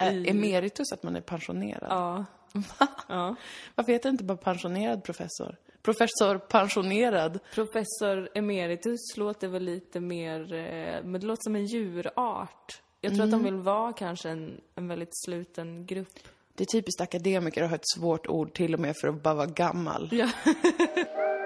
Ä- Emeritus, att man är pensionerad. Ja. ja. Varför heter det inte bara pensionerad professor? Professor pensionerad. Professor emeritus låter väl lite mer, eh, men det låter som en djurart. Jag tror att de vill vara kanske en, en väldigt sluten grupp. Det är typiskt akademiker att ha ett svårt ord till och med för att bara vara gammal. Ja.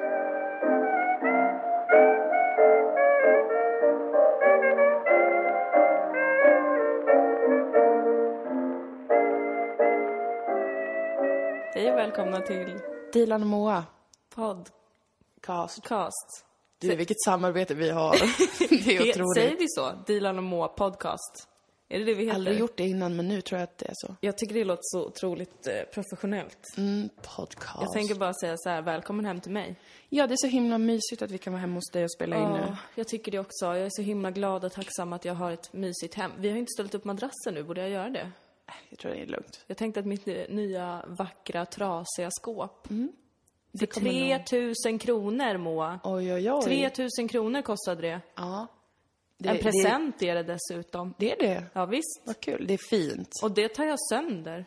välkomna till Dilan och Moa, Podcast. cast. Du, vilket samarbete vi har. det är Säger otroligt. vi så? Dilan och Moa Podcast? Är det det vi heter? Aldrig gjort det innan, men nu tror jag att det är så. Jag tycker det låter så otroligt eh, professionellt. Mm, podcast. Jag tänker bara säga så här, välkommen hem till mig. Ja, det är så himla mysigt att vi kan vara hemma hos dig och spela in nu. Ja, jag tycker det också. Jag är så himla glad och tacksam att jag har ett mysigt hem. Vi har ju inte ställt upp madrassen nu, borde jag göra det? Jag tror det är lugnt. Jag tänkte att mitt nya vackra trasiga skåp. Mm. kommer 3000 kronor, Moa. Oj, oj, oj. 3000 kronor kostade det. Ja. Det, En present är det dessutom. Det, det är det. Ja, visst. Vad kul. Det är fint. Och det tar jag sönder.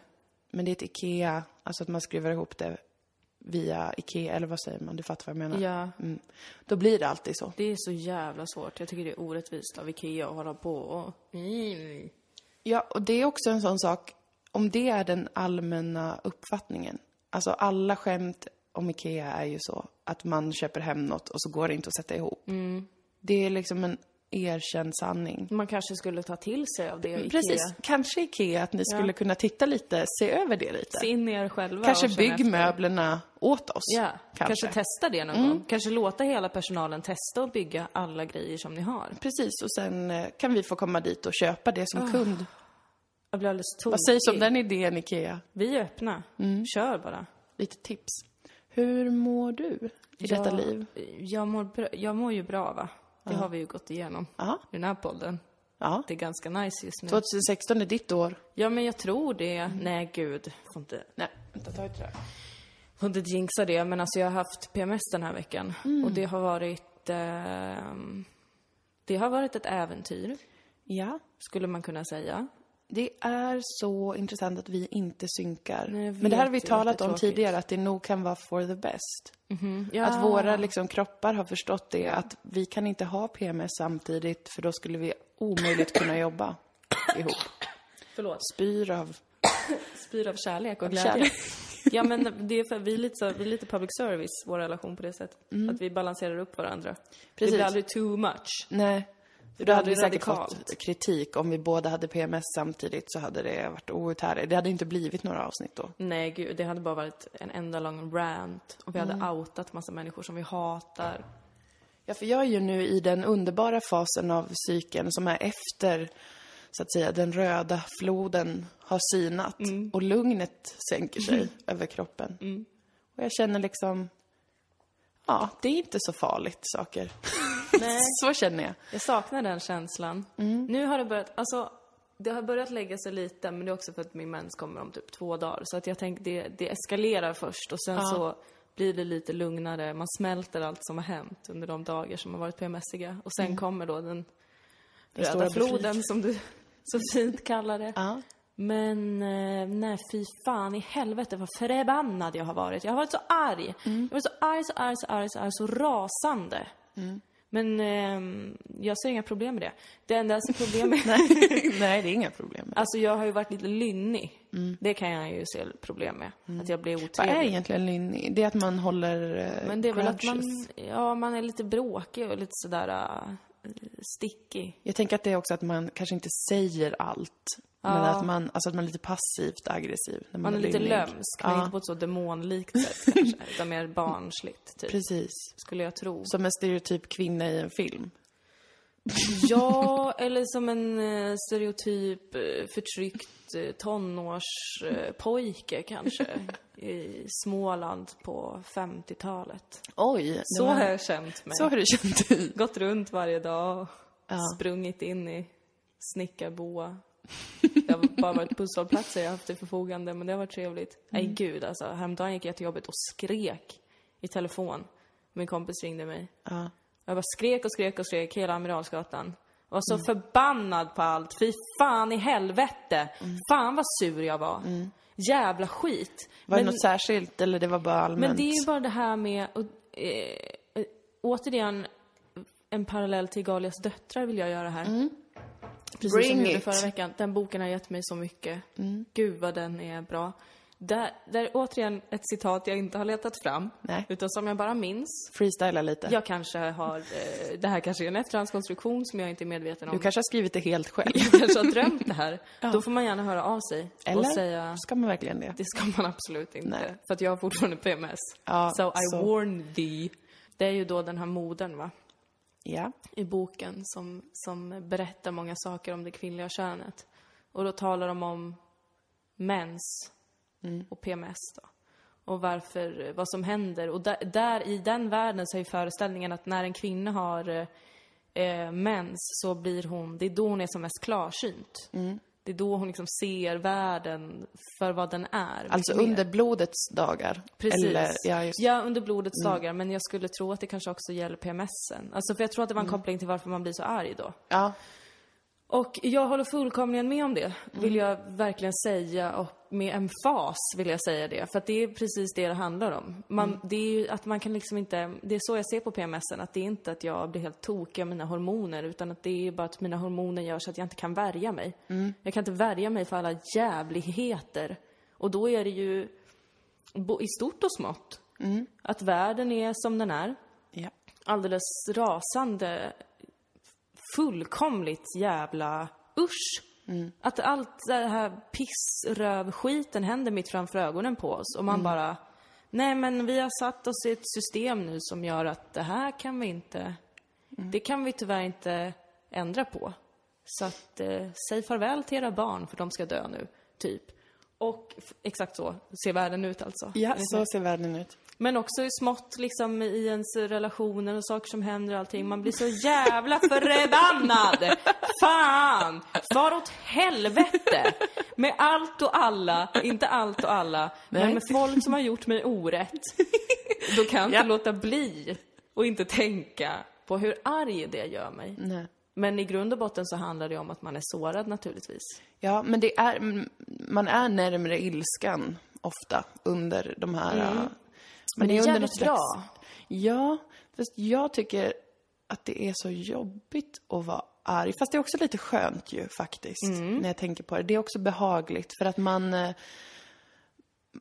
Men det är ett IKEA, alltså att man skruvar ihop det via IKEA, eller vad säger man? Du fattar vad jag menar? Ja, Mm. Då blir det alltid så. det är så jävla svårt. Jag tycker det är orättvist av Ikea att hålla på och... Mm. Ja, och det är också en sån sak, om det är den allmänna uppfattningen. Alltså alla skämt om IKEA är ju så att man köper hem något och så går det inte att sätta ihop. Det är liksom en erkänd sanning. Man kanske skulle ta till sig av det Ikea. Precis, kanske IKEA att ni skulle kunna titta lite, se över det lite. Se in er själva Kanske bygg möblerna åt oss. Ja, kanske. kanske. testa det någon gång. Kanske låta hela personalen testa och bygga alla grejer som ni har. Precis, och sen eh, kan vi få komma dit och köpa det som kund. Jag blir alldeles tokig. Vad sägs om den idén, IKEA? Vi är öppna. Kör bara. Lite tips. Hur mår du i detta Jag- liv? Jag mår, bra, jag mår ju bra, va? Det har vi ju gått igenom Ja. i den här podden. Ja. Det är ganska nice just nu. 2016 är ditt år. Ja, men jag tror det. Nej, gud. Får inte, Nej, vänta, ta ett rör. får inte jinxa det, men alltså jag har haft PMS den här veckan. Och det har varit... ehm, det har varit ett äventyr, Ja. skulle man kunna säga. Det är så intressant att vi inte synkar. Nej, Men det här har vi det talat om tidigare, att det nog kan vara for the best. Ja. Att våra liksom, kroppar har förstått det, att vi kan inte ha PMS samtidigt, för då skulle vi omöjligt kunna jobba ihop. Förlåt. Spyr av... Spyr av kärlek och glädje. kärlek. ja, men det är för vi är lite, så, vi är lite public service, vår relation på det sättet. Att vi balanserar upp varandra. Det Precis. blir aldrig too much. Nej. Då hade vi säkert fått kritik. Om vi båda hade PMS samtidigt så hade det varit outhärdligt. Det hade inte blivit några avsnitt då. Nej, gud, det hade bara varit en enda lång rant. Och vi hade outat massa människor som vi hatar. Ja, för jag är ju nu i den underbara fasen av cykeln som är efter, så att säga, den röda floden har sinat och lugnet sänker sig över kroppen. Och jag känner liksom, ja, det är inte så farligt saker. Nej. så känner jag. Jag saknar den känslan. Nu har det börjat, alltså, det har börjat lägga sig lite, men det är också för att min mens kommer om typ två dagar. Så att jag tänker, det, det eskalerar först och sen så blir det lite lugnare. Man smälter allt som har hänt under de dagar som har varit PMSiga. Och sen kommer då den röda floden, som du så fint kallar det. Ja. Men eh, nej, fy fan i helvete vad förbannad jag har varit. Jag har varit så arg. Jag har varit så arg, så arg, så arg, så arg, så rasande. Men ehm, jag ser inga problem med det. Det enda som är problem med... Nej, det är inga problem. Alltså jag har ju varit lite lynnig. Det kan jag ju se problem med. Att jag blir Vad är otrevlig. egentligen lynnig? Det är att man håller eh, Men det är väl att man, ja, man är lite bråkig och lite sådär uh, stickig. Jag tänker att det är också att man kanske inte säger allt. Men att man, alltså att man är lite passivt aggressiv. När man, Man är lite lynnig. lömsk, men Ja, inte på ett så demonlikt sätt kanske. Utan mer barnsligt, typ. precis. Skulle jag tro. Som en stereotyp kvinna i en film. Ja, eller som en eh, stereotyp eh, förtryckt eh, tonårspojke kanske. I Småland på 50-talet. Oj, Så var- har jag känt mig. så har du känt dig. Gått runt varje dag och Ja. sprungit in i snickarboa. Det har bara varit busshållplatser jag haft till förfogande, men det har varit trevligt. Nej gud alltså, häromdagen gick jag till jobbet och skrek i telefon. Min kompis ringde mig. Ja. Jag bara skrek och skrek och skrek hela Amiralsgatan. Var så förbannad på allt. Fy fan i helvete. Mm. Fan vad sur jag var. Jävla skit. Var det Men- något särskilt eller det var bara allmänt? men det är ju bara det här med, och, eh, eh, återigen, en parallell till Galias döttrar vill jag göra här. Precis som. Bring jag gjorde förra veckan. Den boken har gett mig så mycket. Mm. Gud vad den är bra. Där, där är återigen ett citat jag inte har letat fram. Nej. Utan som jag bara minns. Freestyla lite. Jag kanske har, eh, det här kanske är en efterhandskonstruktion som jag inte är medveten om. Du kanske har skrivit det helt själv. Jag kanske har drömt det här. Då får man gärna höra av sig Eller? och säga Ska man verkligen det? det ska man absolut inte. Nej. För att jag har fortfarande PMS. Ja, so I så. warn thee. Det är ju då den här modern va? Ja. I boken som, som berättar många saker om det kvinnliga könet. Och då talar de om mens och PMS då. Och varför, vad som händer. Och där, där i den världen så är föreställningen att när en kvinna har eh, mens så blir hon, det är då hon är som mest klarsynt. Det är då hon liksom ser världen för vad den är. Alltså under blodets dagar? Precis. Eller, ja, just Ja, under blodets dagar. Men jag skulle tro att det kanske också gäller PMSen. Alltså, för jag tror att det var en koppling till varför man blir så arg då. Ja. Och jag håller fullkomligen med om det, vill jag verkligen säga. Och med emfas vill jag säga det. För att det är precis det det handlar om. Man, Det är ju att man kan liksom inte... Det är så jag ser på PMSen, att det är inte att jag blir helt tokig av mina hormoner. Utan att det är bara att mina hormoner gör så att jag inte kan värja mig. Jag kan inte värja mig för alla jävligheter. Och då är det ju i stort och smått. Att världen är som den är. ja. Alldeles rasande, fullkomligt jävla usch. Att allt det här pissrövskiten händer mitt framför ögonen på oss och man bara Nej men vi har satt oss i ett system nu som gör att det här kan vi inte Det kan vi tyvärr inte ändra på. Så att eh, säg farväl till era barn för de ska dö nu, typ. Och exakt så ser världen ut alltså. ja, så ser världen ut. Men också i smått liksom i ens relationer och saker som händer och allting. Man blir så jävla förbannad! Fan! Far åt helvete! Med allt och alla, inte allt och alla, men Nej. med folk som har gjort mig orätt. Då kan jag inte Ja. låta bli och inte tänka på hur arg det gör mig. Nej. Men i grund och botten så handlar det om att man är sårad naturligtvis. Ja, men det är, man är närmare ilskan ofta under de här... Mm. Men det är jävligt slags- bra. Ja, fast jag tycker att det är så jobbigt att vara arg. Fast det är också lite skönt ju faktiskt, Mm. när jag tänker på det. Det är också behagligt för att man...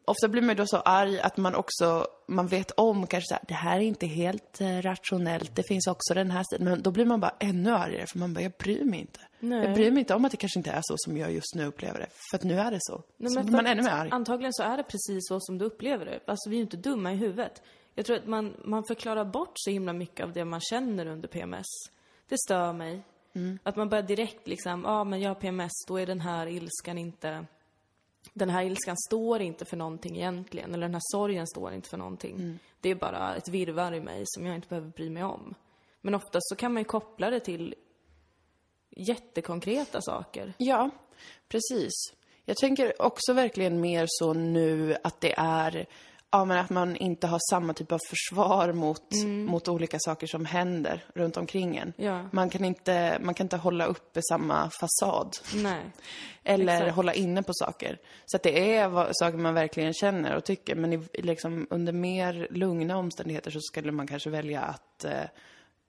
Ofta blir man då så arg att man också, man vet om kanske så här, det här är inte helt eh, rationellt, det finns också den här sidan. Men då blir man bara ännu argare för man bara, jag bryr mig inte. Nej. Jag bryr mig inte om att det kanske inte är så som jag just nu upplever det. För att nu är det så. Nej, så blir man ännu mer arg. Antagligen så är det precis så som du upplever det. Alltså vi är ju inte dumma i huvudet. Jag tror att man, man förklarar bort så himla mycket av det man känner under PMS. Det stör mig. Mm. Att man börjar direkt liksom, ja ah, men jag har PMS, då är den här ilskan inte... Den här ilskan står inte för någonting egentligen, eller den här sorgen står inte för någonting. Mm. Det är bara ett virrvarr i mig som jag inte behöver bry mig om. Men ofta så kan man ju koppla det till jättekonkreta saker. Ja, precis. Jag tänker också verkligen mer så nu att det är, ja men att man inte har samma typ av försvar mot, mot olika saker som händer runt omkring en. Ja. Man kan inte, man kan inte hålla uppe samma fasad. Nej. Eller Exakt. hålla inne på saker. Så att det är vad, saker man verkligen känner och tycker. Men i, liksom, under mer lugna omständigheter så skulle man kanske välja att eh,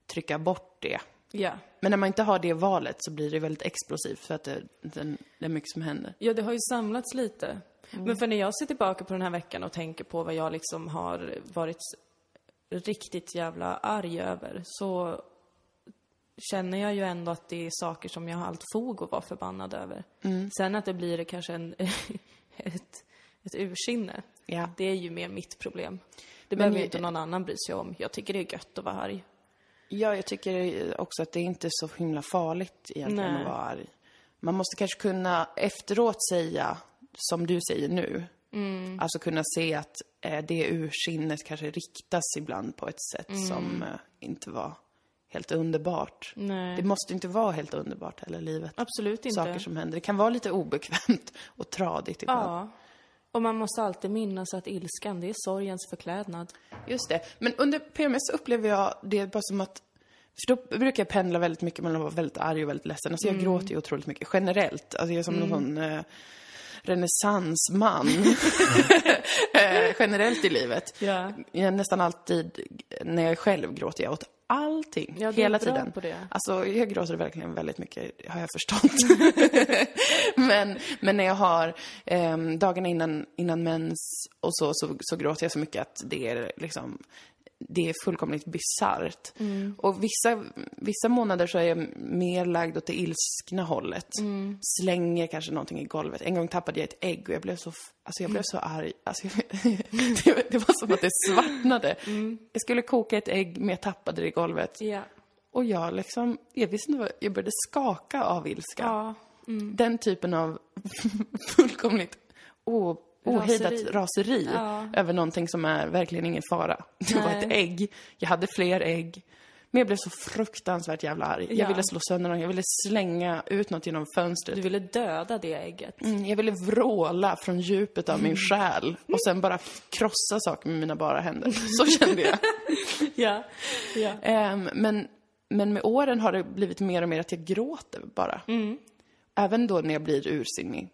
trycka bort det. Ja. Men när man inte har det valet så blir det väldigt explosivt för att det, det, det är mycket som händer. Ja, det har ju samlats lite. Men för när jag ser tillbaka på den här veckan och tänker på vad jag liksom har varit riktigt jävla arg över så känner jag ju ändå att det är saker som jag har allt fog att vara förbannad över. Sen att det blir kanske en, ett, ett ursinne, Ja. det är ju mer mitt problem. Det Men behöver ju inte någon annan bry sig om. Jag tycker det är gött att vara arg. Ja, jag tycker också att det är inte så himla farligt egentligen Nej. att vara arg. Man måste kanske kunna efteråt säga, som du säger nu, Mm. alltså kunna se att eh, det ursinnet kanske riktas ibland på ett sätt Mm. som eh, inte var helt underbart. Nej. Det måste inte vara helt underbart heller, livet. Absolut inte. Saker som händer. Det kan vara lite obekvämt och tradigt ibland. Ja. Och man måste alltid minnas att ilskan, det är sorgens förklädnad. Just det. Men under PMS upplever jag det bara som att... För då brukar jag pendla väldigt mycket mellan att vara väldigt arg och väldigt ledsen. Alltså jag Mm. gråter ju otroligt mycket, generellt. Alltså jag är som någon sån eh, renässansman. eh, generellt i livet. Ja. Jag nästan alltid, när jag är själv gråter jag åt allting. Ja, hela tiden. på det. Alltså, jag gråter verkligen väldigt mycket, har jag förstått. men, men när jag har ehm, dagarna innan, innan mens och så, så, så gråter jag så mycket att det är liksom det är fullkomligt bisarrt. Och vissa, vissa månader så är jag mer lagd åt det ilskna hållet. Slänger kanske någonting i golvet. En gång tappade jag ett ägg och jag blev så, alltså jag blev så arg. Alltså, det, det var som att det svartnade. Jag skulle koka ett ägg men jag tappade det i golvet. Ja. Och jag liksom, jag visste inte vad, jag började skaka av ilska. Ja. Den typen av fullkomligt o, ohejdat Raseri. raseri, Ja. över någonting som är verkligen ingen fara. Det var Nej. ett ägg, jag hade fler ägg. Men jag blev så fruktansvärt jävla arg. Jag Ja. ville slå sönder någon, jag ville slänga ut något genom fönstret. Du ville döda det ägget. Mm, jag ville vråla från djupet av min själ och sen bara krossa saker med mina bara händer. Så kände jag. Ja. ja. Ehm, men, men med åren har det blivit mer och mer att jag gråter bara. Även då när jag blir ursinnig.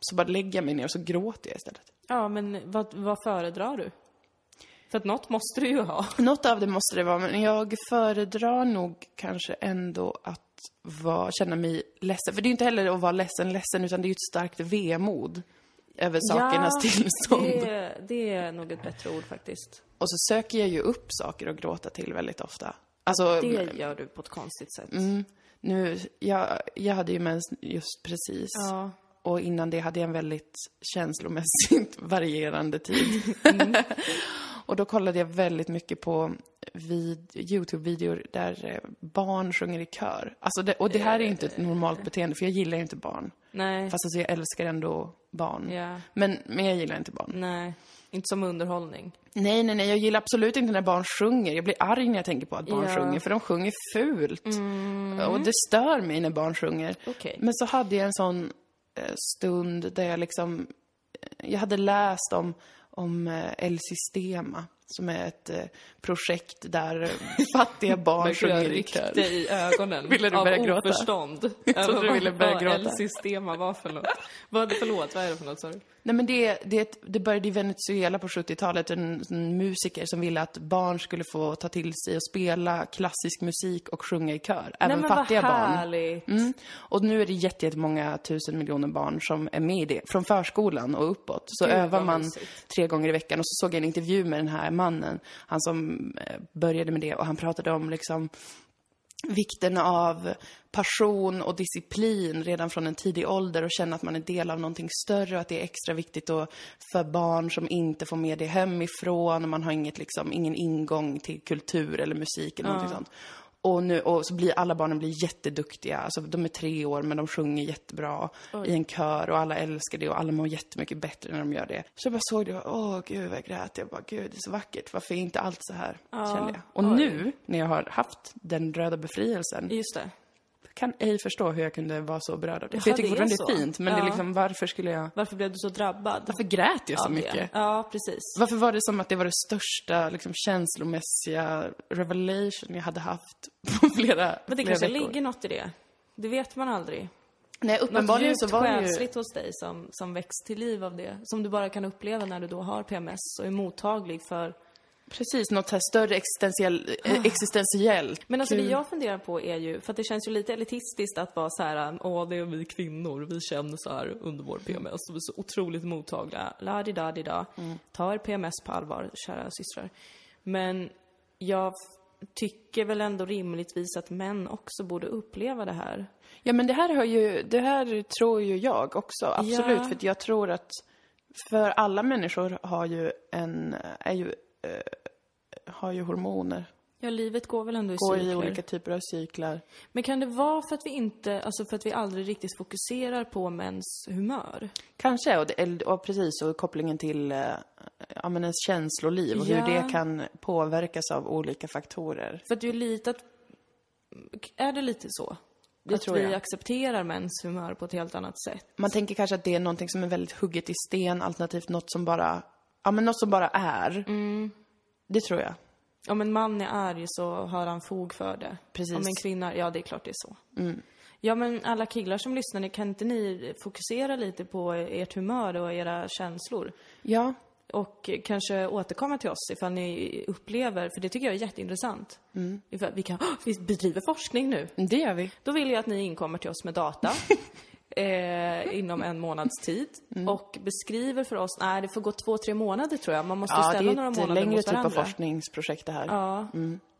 Så bara lägger jag mig ner och så gråter jag istället. Ja, men vad, vad föredrar du? För att något måste du ju ha. Något av det måste det vara, men jag föredrar nog kanske ändå att vara, känna mig ledsen. För det är ju inte heller att vara ledsen, ledsen, utan det är ju ett starkt vemod över sakernas tillstånd. Det, det är nog ett bättre ord faktiskt. Och så söker jag ju upp saker att gråta till väldigt ofta. Alltså, Det gör du på ett konstigt sätt. Mm, nu, jag, jag hade ju mens just precis. Ja. Och innan det hade jag en väldigt känslomässigt varierande tid. och då kollade jag väldigt mycket på vid, Youtube-videor där eh, barn sjunger i kör. Alltså det, och det här är inte ett normalt beteende, för jag gillar ju inte barn. Nej. Fast alltså jag älskar ändå barn. Ja. Men, men jag gillar inte barn. Nej. Inte som underhållning. Nej, nej, nej, jag gillar absolut inte när barn sjunger. Jag blir arg när jag tänker på att barn Ja. sjunger, för de sjunger fult. Och det stör mig när barn sjunger. Okej. Men så hade jag en sån stund där jag liksom, eh, jag hade läst om, om eh, El Sistema, som är ett eh, projekt där eh, fattiga barn sjunger rykte i ögonen Ville du av börja gråta? oförstånd. Jag trodde du ville börja gråta. L-systema var för något. Vad, förlåt, vad är det för något du? Nej men det, det, det började i Venezuela på 70-talet, en, en musiker som ville att barn skulle få ta till sig och spela klassisk musik och sjunga i kör. Även Nej men fattiga vad barn. Mm. Och nu är det jätte- jättemånga tusen miljoner barn som är med i det. Från förskolan och uppåt. Så Gud, övar man mysigt. tre gånger i veckan. Och så såg jag en intervju med den här mannen. Han som eh, började med det. Och han pratade om liksom vikten av passion och disciplin redan från en tidig ålder och känna att man är del av någonting större och att det är extra viktigt för barn som inte får med det hemifrån och man har inget, liksom, ingen ingång till kultur eller musik eller någonting sånt. Och, nu, och så blir alla barnen blir jätteduktiga. Alltså, de är tre år men de sjunger jättebra i en kör och alla älskar det och alla mår jättemycket bättre när de gör det. Så jag bara såg det och åh gud vad jag grät. Jag bara gud det är så vackert. Varför är inte allt så här? Kände jag. Och Oj. nu när jag har haft den röda befrielsen Just det. Kan ej förstå hur jag kunde vara så berörd av det. Jaha, För jag tycker fortfarande det är fint. Men det är Ja. liksom varför skulle jag... Varför blev du så drabbad? Varför grät jag så det? mycket? Ja, precis. Varför var det som att det var det största liksom, känslomässiga revelation jag hade haft på flera, Men det flera kanske veckor? ligger något i det. Det vet man aldrig. Nej, Något uppenbarligen så var det ju... själsligt hos dig som, som väcks till liv av det. Som du bara kan uppleva när du då har PMS och är mottaglig för... Precis, något här större existentiell, eh, existentiellt. Men alltså det Kul. jag funderar på är ju, för att det känns ju lite elitistiskt att vara så här, åh det är vi kvinnor, vi känner så här under vår PMS och vi är så otroligt mottagliga. la di da di da Mm. Ta er PMS på allvar, kära systrar. Men jag tycker väl ändå rimligtvis att män också borde uppleva det här. Ja, men det här, har ju, det här tror ju jag också, absolut. Ja. För jag tror att för alla människor har ju en, är ju, eh, har ju hormoner. Ja, livet går väl ändå i Går i cykler. olika typer av cyklar. Men kan det vara för att vi inte, alltså för att vi aldrig riktigt fokuserar på mäns humör? Kanske, och, det, och precis, och kopplingen till eh, ja, men ens känsloliv och Ja. hur det kan påverkas av olika faktorer. För att du litat... Är det lite så? Det att vi accepterar mäns humör på ett helt annat sätt? Man tänker kanske att det är någonting som är väldigt hugget i sten, alternativt något som bara, ja men något som bara är. Det tror jag. Om en man är arg så har han fog för det. Precis. Om en kvinna, ja det är klart det är så. Ja men alla killar som lyssnar, ni- kan inte ni fokusera lite på ert humör och era känslor? Ja, Och kanske återkomma till oss ifall ni upplever, för det tycker jag är jätteintressant. Mm. Ifall vi kan, "Åh, vi bedriver forskning nu. det gör vi. Då vill jag att ni inkommer till oss med data. Eh, inom en månads tid. Mm. Och beskriver för oss, nej det får gå två, tre månader tror jag. Man måste Ja, det ställa är några ett månader längre mot typ av varandra. forskningsprojekt det här. Ja.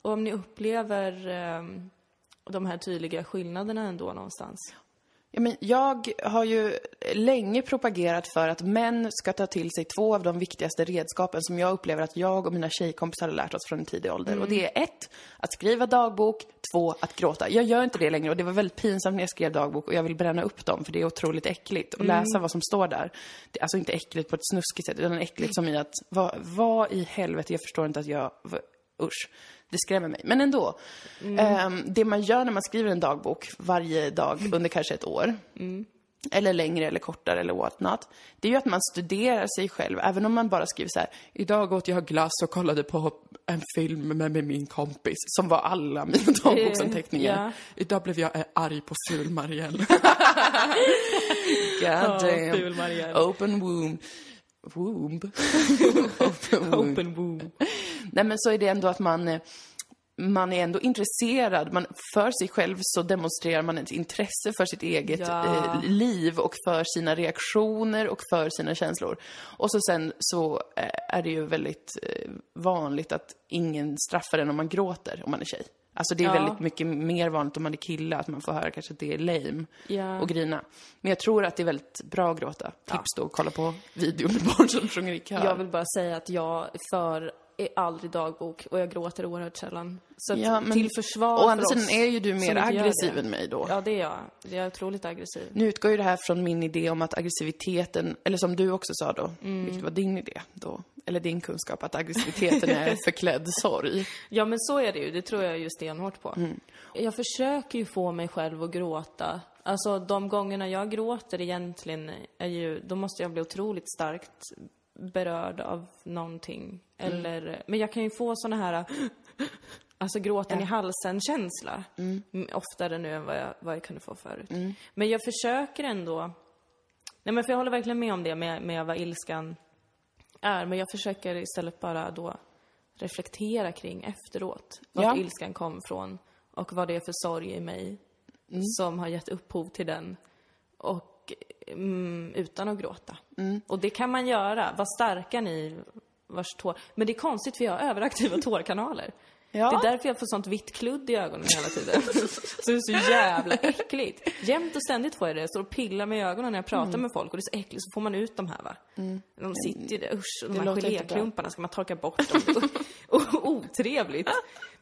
Och om ni upplever eh, de här tydliga skillnaderna ändå någonstans. Ja, men jag har ju länge propagerat för att män ska ta till sig två av de viktigaste redskapen som jag upplever att jag och mina tjejkompisar har lärt oss från en tidig ålder. Och det är ett, att skriva dagbok, två, att gråta. Jag gör inte det längre och det var väldigt pinsamt när jag skrev dagbok och jag vill bränna upp dem för det är otroligt äckligt att läsa vad som står där. Det är alltså inte äckligt på ett snuskigt sätt utan äckligt som i att, vad, vad i helvete, jag förstår inte att jag, usch. Det skrämmer mig. Men ändå. Ehm, det man gör när man skriver en dagbok varje dag under kanske ett år, eller längre eller kortare eller what not, det är ju att man studerar sig själv, även om man bara skriver så här, idag åt jag glass och kollade på en film med, med min kompis, som var alla mina dagboksanteckningar. ja. Idag blev jag eh, arg på ful-Marielle. God Ja, damn. ful-Marielle. Open womb. Womb? Open womb. Open womb. Nej men så är det ändå att man, eh, man är ändå intresserad. Man, för sig själv så demonstrerar man ett intresse för sitt eget Ja. eh, liv och för sina reaktioner och för sina känslor. Och så sen så eh, är det ju väldigt eh, vanligt att ingen straffar en om man gråter om man är tjej. Alltså det är Ja. väldigt mycket mer vanligt om man är kille att man får höra kanske att det är lame Ja. och grina. Men jag tror att det är väldigt bra att gråta. Tips då, kolla på videon med barn som sjunger i kör. Jag vill bara säga att jag för är aldrig dagbok och jag gråter oerhört sällan. Så Ja, men- till försvar Å för andra oss sidan är ju du mer aggressiv än mig då. Ja, det är jag. Jag är otroligt aggressiv. Nu utgår ju det här från min idé om att aggressiviteten, eller som du också sa då, Mm. vilket var din idé då, eller din kunskap, att aggressiviteten är förklädd sorg. Ja, men så är det ju. Det tror jag ju stenhårt på. Mm. Jag försöker ju få mig själv att gråta. Alltså, de gångerna jag gråter egentligen är ju... Då måste jag bli otroligt starkt berörd av någonting. Mm. Eller... Men jag kan ju få såna här... Alltså gråten i halsen-känsla. Mm. Mm, Oftare nu än vad jag, vad jag kunde få förut. Men jag försöker ändå... Nej, men för jag håller verkligen med om det med, med vad ilskan är. Men jag försöker istället bara då reflektera kring efteråt. Vart Ja. ilskan kom från och vad det är för sorg i mig som har gett upphov till den. Och mm, utan att gråta. Och det kan man göra. Var starka ni vars tår... Men det är konstigt för jag har överaktiva tårkanaler. Ja. Det är därför jag får sånt vitt kludd i ögonen hela tiden. så det är så jävla äckligt. Jämt och ständigt får jag det. Jag står och pillar med ögonen när jag pratar Mm. med folk och det är så äckligt. Så får man ut de här va. De sitter ju där, usch. Och de här geléklumparna ska man torka bort dem. och otrevligt.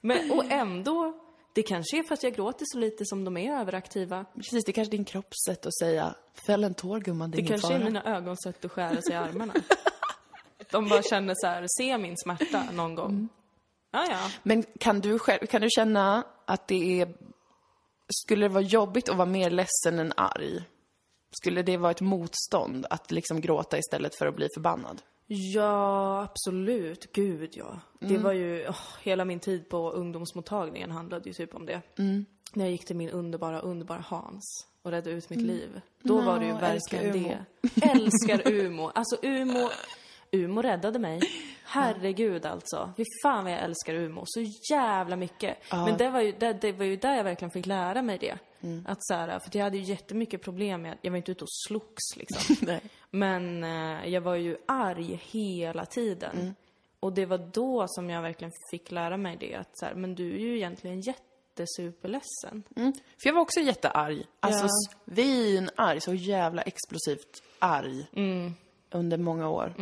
Men, och ändå, det kanske är för att jag gråter så lite som de är överaktiva. Precis, det är kanske din kropps sätt att säga, fäll en tår gumman, det är Det kanske fara. är mina ögonsätt att skära sig i armarna. De bara känner så här, se min smärta någon gång. Mm. Ja, ja. Men kan du själv, kan du känna att det är, skulle det vara jobbigt att vara mer ledsen än arg? Skulle det vara ett motstånd att liksom gråta istället för att bli förbannad? Ja, absolut. Gud, ja. Det var ju, åh, hela min tid på ungdomsmottagningen handlade ju typ om det. När jag gick till min underbara, underbara Hans och räddade ut mitt liv. Då var det ju verkligen älskar det. Älskar Umo. Alltså Umo, Umo räddade mig. Herregud alltså. Fy fan vad jag älskar Umo. Så jävla mycket. Men det var, ju, det, det var ju där jag verkligen fick lära mig det. Att så här, för jag hade ju jättemycket problem med, jag var inte ute och slogs liksom. Men eh, jag var ju arg hela tiden. Och det var då som jag verkligen fick lära mig det att så här, men du är ju egentligen jättesuperledsen. Mm. För jag var också jättearg. Alltså Ja. svinarg, så jävla explosivt arg. Mm. Under många år.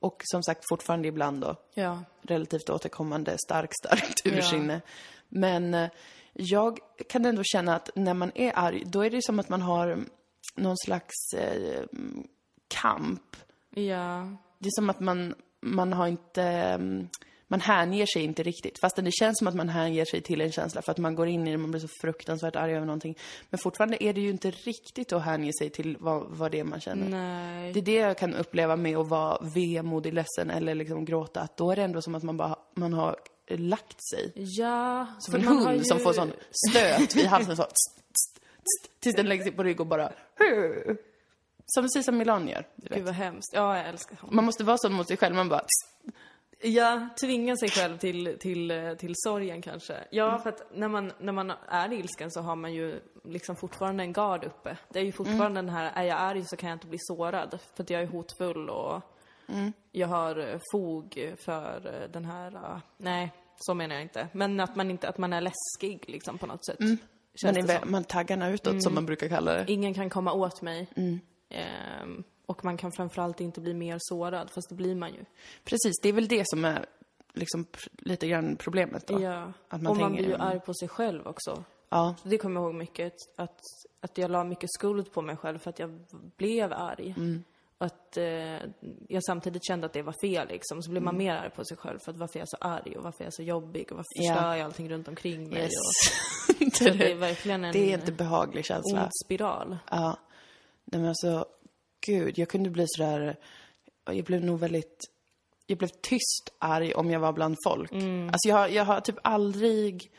Och som sagt fortfarande ibland då. Ja. relativt återkommande stark, starkt ursinne. Men eh, jag kan ändå känna att när man är arg, då är det som att man har någon slags eh, kamp. Ja. Det är som att man, man har inte, mm, man hänger sig inte riktigt. Fastän det känns som att man hänger sig till en känsla för att man går in i det, man blir så fruktansvärt arg över någonting. Men fortfarande är det ju inte riktigt att hänge sig till vad, vad det är man känner. Nej. Det är det jag kan uppleva med att vara vemodig, ledsen eller liksom gråta. Att då är det ändå som att man bara man har lagt sig. Ja, Som en hund ju- som får sån stöt vid halsen så. tst, tst, tst, tills den lägger sig på rygg och bara... Som Cesar Milan gör. du vet. Gud vad hemskt. Ja, jag älskar honom. Man måste vara sån mot sig själv. Man bara... Ja, tvinga sig själv till, till, till sorgen kanske. Ja, för att när man, när man är ilsken så har man ju liksom fortfarande en gard uppe. Det är ju fortfarande den här, är jag arg så kan jag inte bli sårad. För att jag är hotfull och jag har eh, fog för eh, den här, eh, nej, så menar jag inte. Men att man inte, att man är läskig liksom på något sätt. Man, Känns är, man taggarna utåt som man brukar kalla det. Ingen kan komma åt mig. Ehm, och man kan framförallt inte bli mer sårad, fast det blir man ju. Precis, det är väl det som är liksom lite grann problemet då. Ja, Att man och man tänker- blir ju arg på sig själv också. Ja, Så det kommer jag ihåg mycket, att, att jag la mycket skuld på mig själv för att jag blev arg. Mm. Att eh, jag samtidigt kände att det var fel liksom. Så blir man mer arg på sig själv för att varför är jag så arg och varför är jag så jobbig och varför Mm. Förstör jag allting runt omkring mig. yes. Och, så det, är verkligen en det är inte behaglig känsla. ond spiral. Ja. Nej men alltså, gud, jag kunde bli sådär, jag blev nog väldigt, jag blev tyst arg om jag var bland folk. Alltså jag, jag har typ aldrig,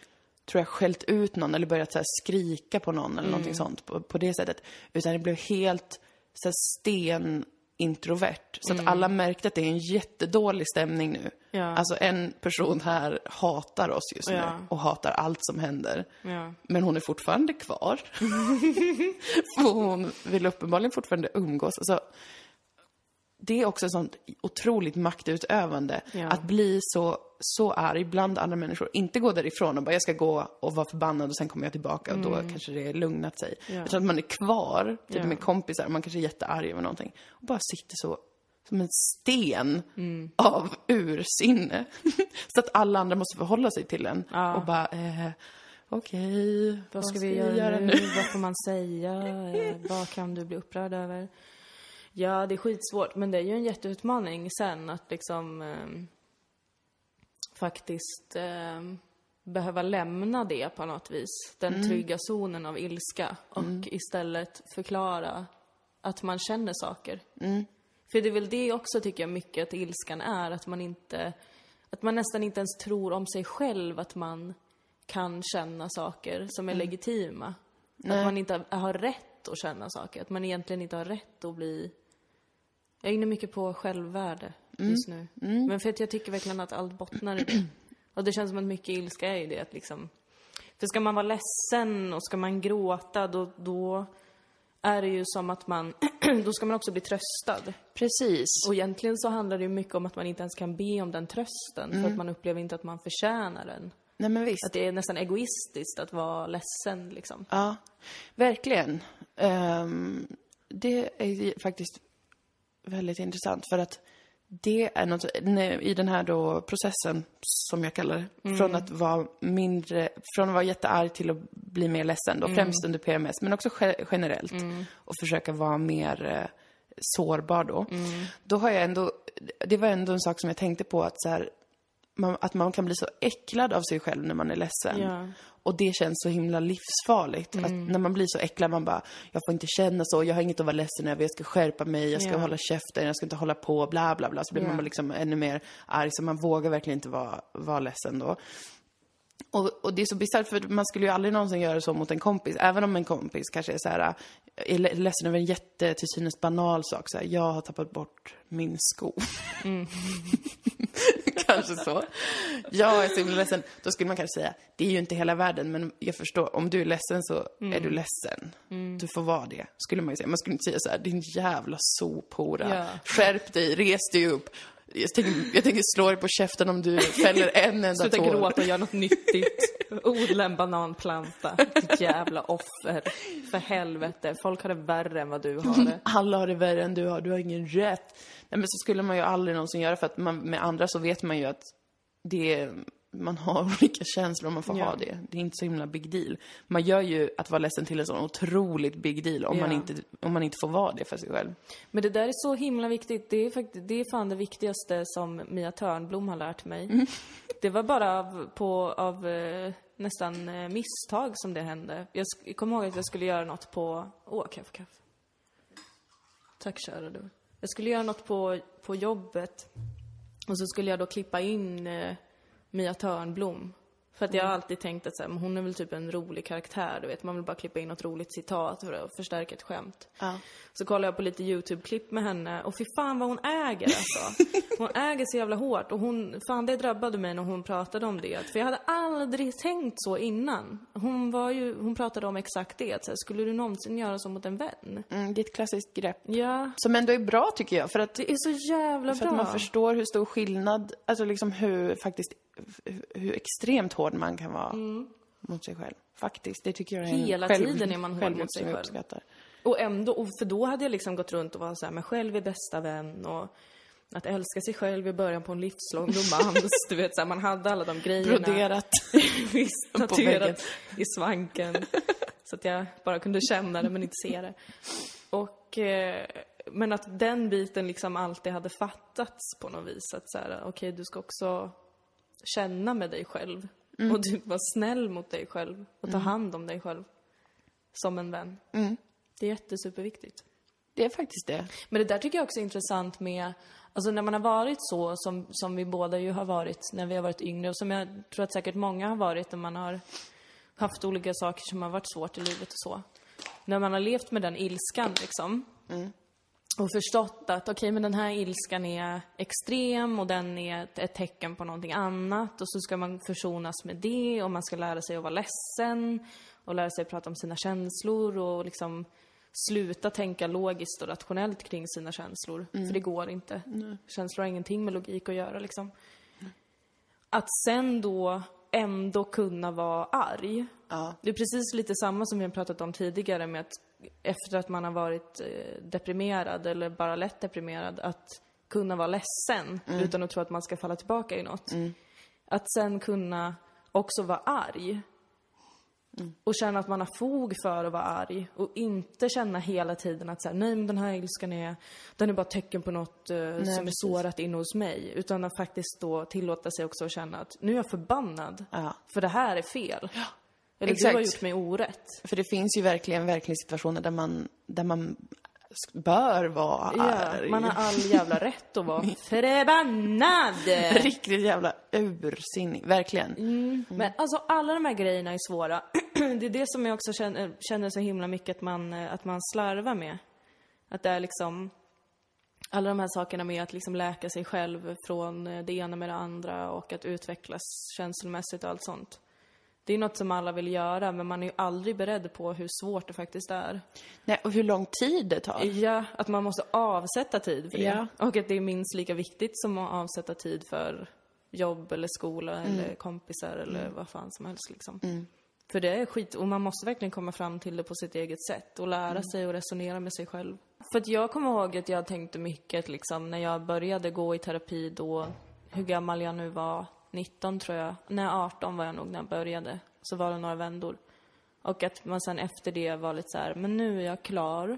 tror jag, skällt ut någon eller börjat så skrika på någon eller någonting sånt på, på det sättet. Utan det blev helt så sten introvert. Så att alla märkte att det är en jättedålig stämning nu. Ja. Alltså en person här hatar oss just nu Ja. och hatar allt som händer. Ja. Men hon är fortfarande kvar. För hon vill uppenbarligen fortfarande umgås. Alltså, det är också ett sånt otroligt maktutövande. Ja. Att bli så, så arg bland andra människor. Inte gå därifrån och bara, jag ska gå och vara förbannad och sen kommer jag tillbaka och då kanske det är lugnat sig. Mm. Ja. Utan att man är kvar, typ Ja. med kompisar, man kanske är jättearg över någonting. Och bara sitter så, som en sten Mm. av ursinne. så att alla andra måste förhålla sig till en. Ja. Och bara, eh, okej, Vad ska vi göra, nu? Vad får man säga? Vad kan du bli upprörd över? Ja, det är skitsvårt, men det är ju en jätteutmaning sen att liksom ehm, faktiskt ehm, behöva lämna det på något vis. Den trygga zonen av ilska och istället förklara att man känner saker. För det är väl det också tycker jag mycket att ilskan är, att man inte, att man nästan inte ens tror om sig själv att man kan känna saker som är legitima. Att man inte har rätt att känna saker, att man egentligen inte har rätt att bli... Jag är inne mycket på självvärde just nu. Men för att jag tycker verkligen att allt bottnar i det. Och det känns som att mycket ilska är ju det att liksom... För ska man vara ledsen och ska man gråta, då, då är det ju som att man... då ska man också bli tröstad. Precis. Och egentligen så handlar det ju mycket om att man inte ens kan be om den trösten, för att man upplever inte att man förtjänar den. Nej men visst. Att det är nästan egoistiskt att vara ledsen liksom. Ja, verkligen. Ehm, det är faktiskt väldigt intressant för att det är något, i den här då processen, som jag kallar det, från att vara mindre, från att vara jättearg till att bli mer ledsen då, främst under PMS, men också ge- generellt. Och försöka vara mer eh, sårbar då. Då har jag ändå, det var ändå en sak som jag tänkte på att så här, man, att man kan bli så äcklad av sig själv när man är ledsen. Ja. Och det känns så himla livsfarligt. Att när man blir så äcklad, man bara, jag får inte känna så, jag har inget att vara ledsen över, jag ska skärpa mig, jag ska Ja. hålla käften, jag ska inte hålla på, bla bla bla. Så blir Ja. man liksom ännu mer arg, så man vågar verkligen inte vara, vara ledsen då. Och, och det är så bisarrt, för man skulle ju aldrig någonsin göra så mot en kompis. Även om en kompis kanske är så här, är le- ledsen över en jätte, till synes banal sak. Så här, jag har tappat bort min sko. kanske så. Jag är så himla ledsen. Då skulle man kanske säga, det är ju inte hela världen, men jag förstår, om du är ledsen så är du ledsen. Du får vara det, skulle man ju säga. Man skulle inte säga så här, din jävla sophora. Ja. Skärp dig, res dig upp. Jag tänker, jag tänker slå dig på käften om du fäller en enda Sluta tår. gråta och gör något nyttigt. Odla en bananplanta. Ditt jävla offer. För helvete. Folk har det värre än vad du har det. Alla har det värre än du har, du har ingen rätt. Nej men så skulle man ju aldrig någonsin göra för att man, med andra så vet man ju att det man har olika känslor och man får Ja. ha det. Det är inte så himla big deal. Man gör ju att vara ledsen till en sån otroligt big deal om, man, Ja. inte, om man inte får vara det för sig själv. Men det där är så himla viktigt. Det är, faktiskt, det är fan det viktigaste som Mia Törnblom har lärt mig. Mm. Det var bara av, på, av eh, nästan eh, misstag som det hände. Jag sk- kommer ihåg att jag skulle göra något på... Åh, kaffe, kaffe. Tack kära du. Jag skulle göra något på, på jobbet. Och så skulle jag då klippa in eh, Mia Törnblom. För att jag har alltid tänkt att så här, hon är väl typ en rolig karaktär, du vet. Man vill bara klippa in något roligt citat för att förstärka ett skämt. Ja. Så kollade jag på lite YouTube-klipp med henne och fy fan vad hon äger alltså. Hon äger så jävla hårt och hon, fan det drabbade mig när hon pratade om det. För jag hade aldrig tänkt så innan. Hon var ju, hon pratade om exakt det. Så här, skulle du någonsin göra så mot en vän? Mm, det är ett klassiskt grepp. Ja, Som ändå är bra tycker jag, för att, det är så jävla för bra. att man förstår hur stor skillnad, alltså liksom hur faktiskt, hur, extremt hård man kan vara mot sig själv. Faktiskt, det tycker jag är Hela själv, tiden är man hård mot sig själv. uppskattar. Och ändå, och för då hade jag liksom gått runt och var så här, men själv är bästa vän och att älska sig själv i början på en livslång romans. du vet, så här, man hade alla de grejerna. Broderat. Visst, tatuerat i svanken. så att jag bara kunde känna det men inte se det. Och, eh, men att den biten liksom alltid hade fattats på något vis. Att så här, okej du ska också känna med dig själv. Och du vara snäll mot dig själv. Och ta hand om dig själv. Som en vän. Det är jättesuperviktigt. Det är faktiskt det. Men det där tycker jag också är intressant med, alltså när man har varit så som, som vi båda ju har varit när vi har varit yngre och som jag tror att säkert många har varit när man har haft olika saker som har varit svårt i livet och så. När man har levt med den ilskan liksom. Och förstått att okej, men den här ilskan är extrem och den är ett, tecken på någonting annat och så ska man försonas med det och man ska lära sig att vara ledsen och lära sig att prata om sina känslor och liksom sluta tänka logiskt och rationellt kring sina känslor. För det går inte. Känslor har ingenting med logik att göra liksom. Att sen då ändå kunna vara arg. Ja. Det är precis lite samma som vi har pratat om tidigare med att efter att man har varit eh, deprimerad eller bara lätt deprimerad, att kunna vara ledsen utan att tro att man ska falla tillbaka i något. Att sen kunna också vara arg. Och känna att man har fog för att vara arg. Och inte känna hela tiden att så här, nej men den här ilskan är, den är bara tecken på något eh, som är precis. sårat inne hos mig. Utan att faktiskt då tillåta sig också att känna att nu är jag förbannad. Ja. För det här är fel. Eller exakt. du har gjort mig orätt. För det finns ju verkligen verkligen situationer där man, där man bör vara Ja, arg. man har all jävla rätt att vara förbannad. Riktigt jävla ursinnig, verkligen. Men alltså alla de här grejerna är svåra. Det är det som jag också känner, känner så himla mycket att man, eh, att man slarvar med. Att det är liksom alla de här sakerna med att liksom läka sig själv från eh, det ena med det andra och att utvecklas känslomässigt och allt sånt. Det är något som alla vill göra, men man är ju aldrig beredd på hur svårt det faktiskt är. Nej, och hur lång tid det tar. Ja, att man måste avsätta tid för det. Ja. Och att det är minst lika viktigt som att avsätta tid för jobb eller skola eller kompisar eller vad fan som helst liksom. För det är skit, och man måste verkligen komma fram till det på sitt eget sätt och lära sig och resonera med sig själv. För att jag kommer ihåg att jag tänkte mycket liksom när jag började gå i terapi då, hur gammal jag nu var, 19 tror jag. Nej, 18 var jag nog när jag började. Så var det några vändor. Och att man sen efter det var lite så här, men nu är jag klar.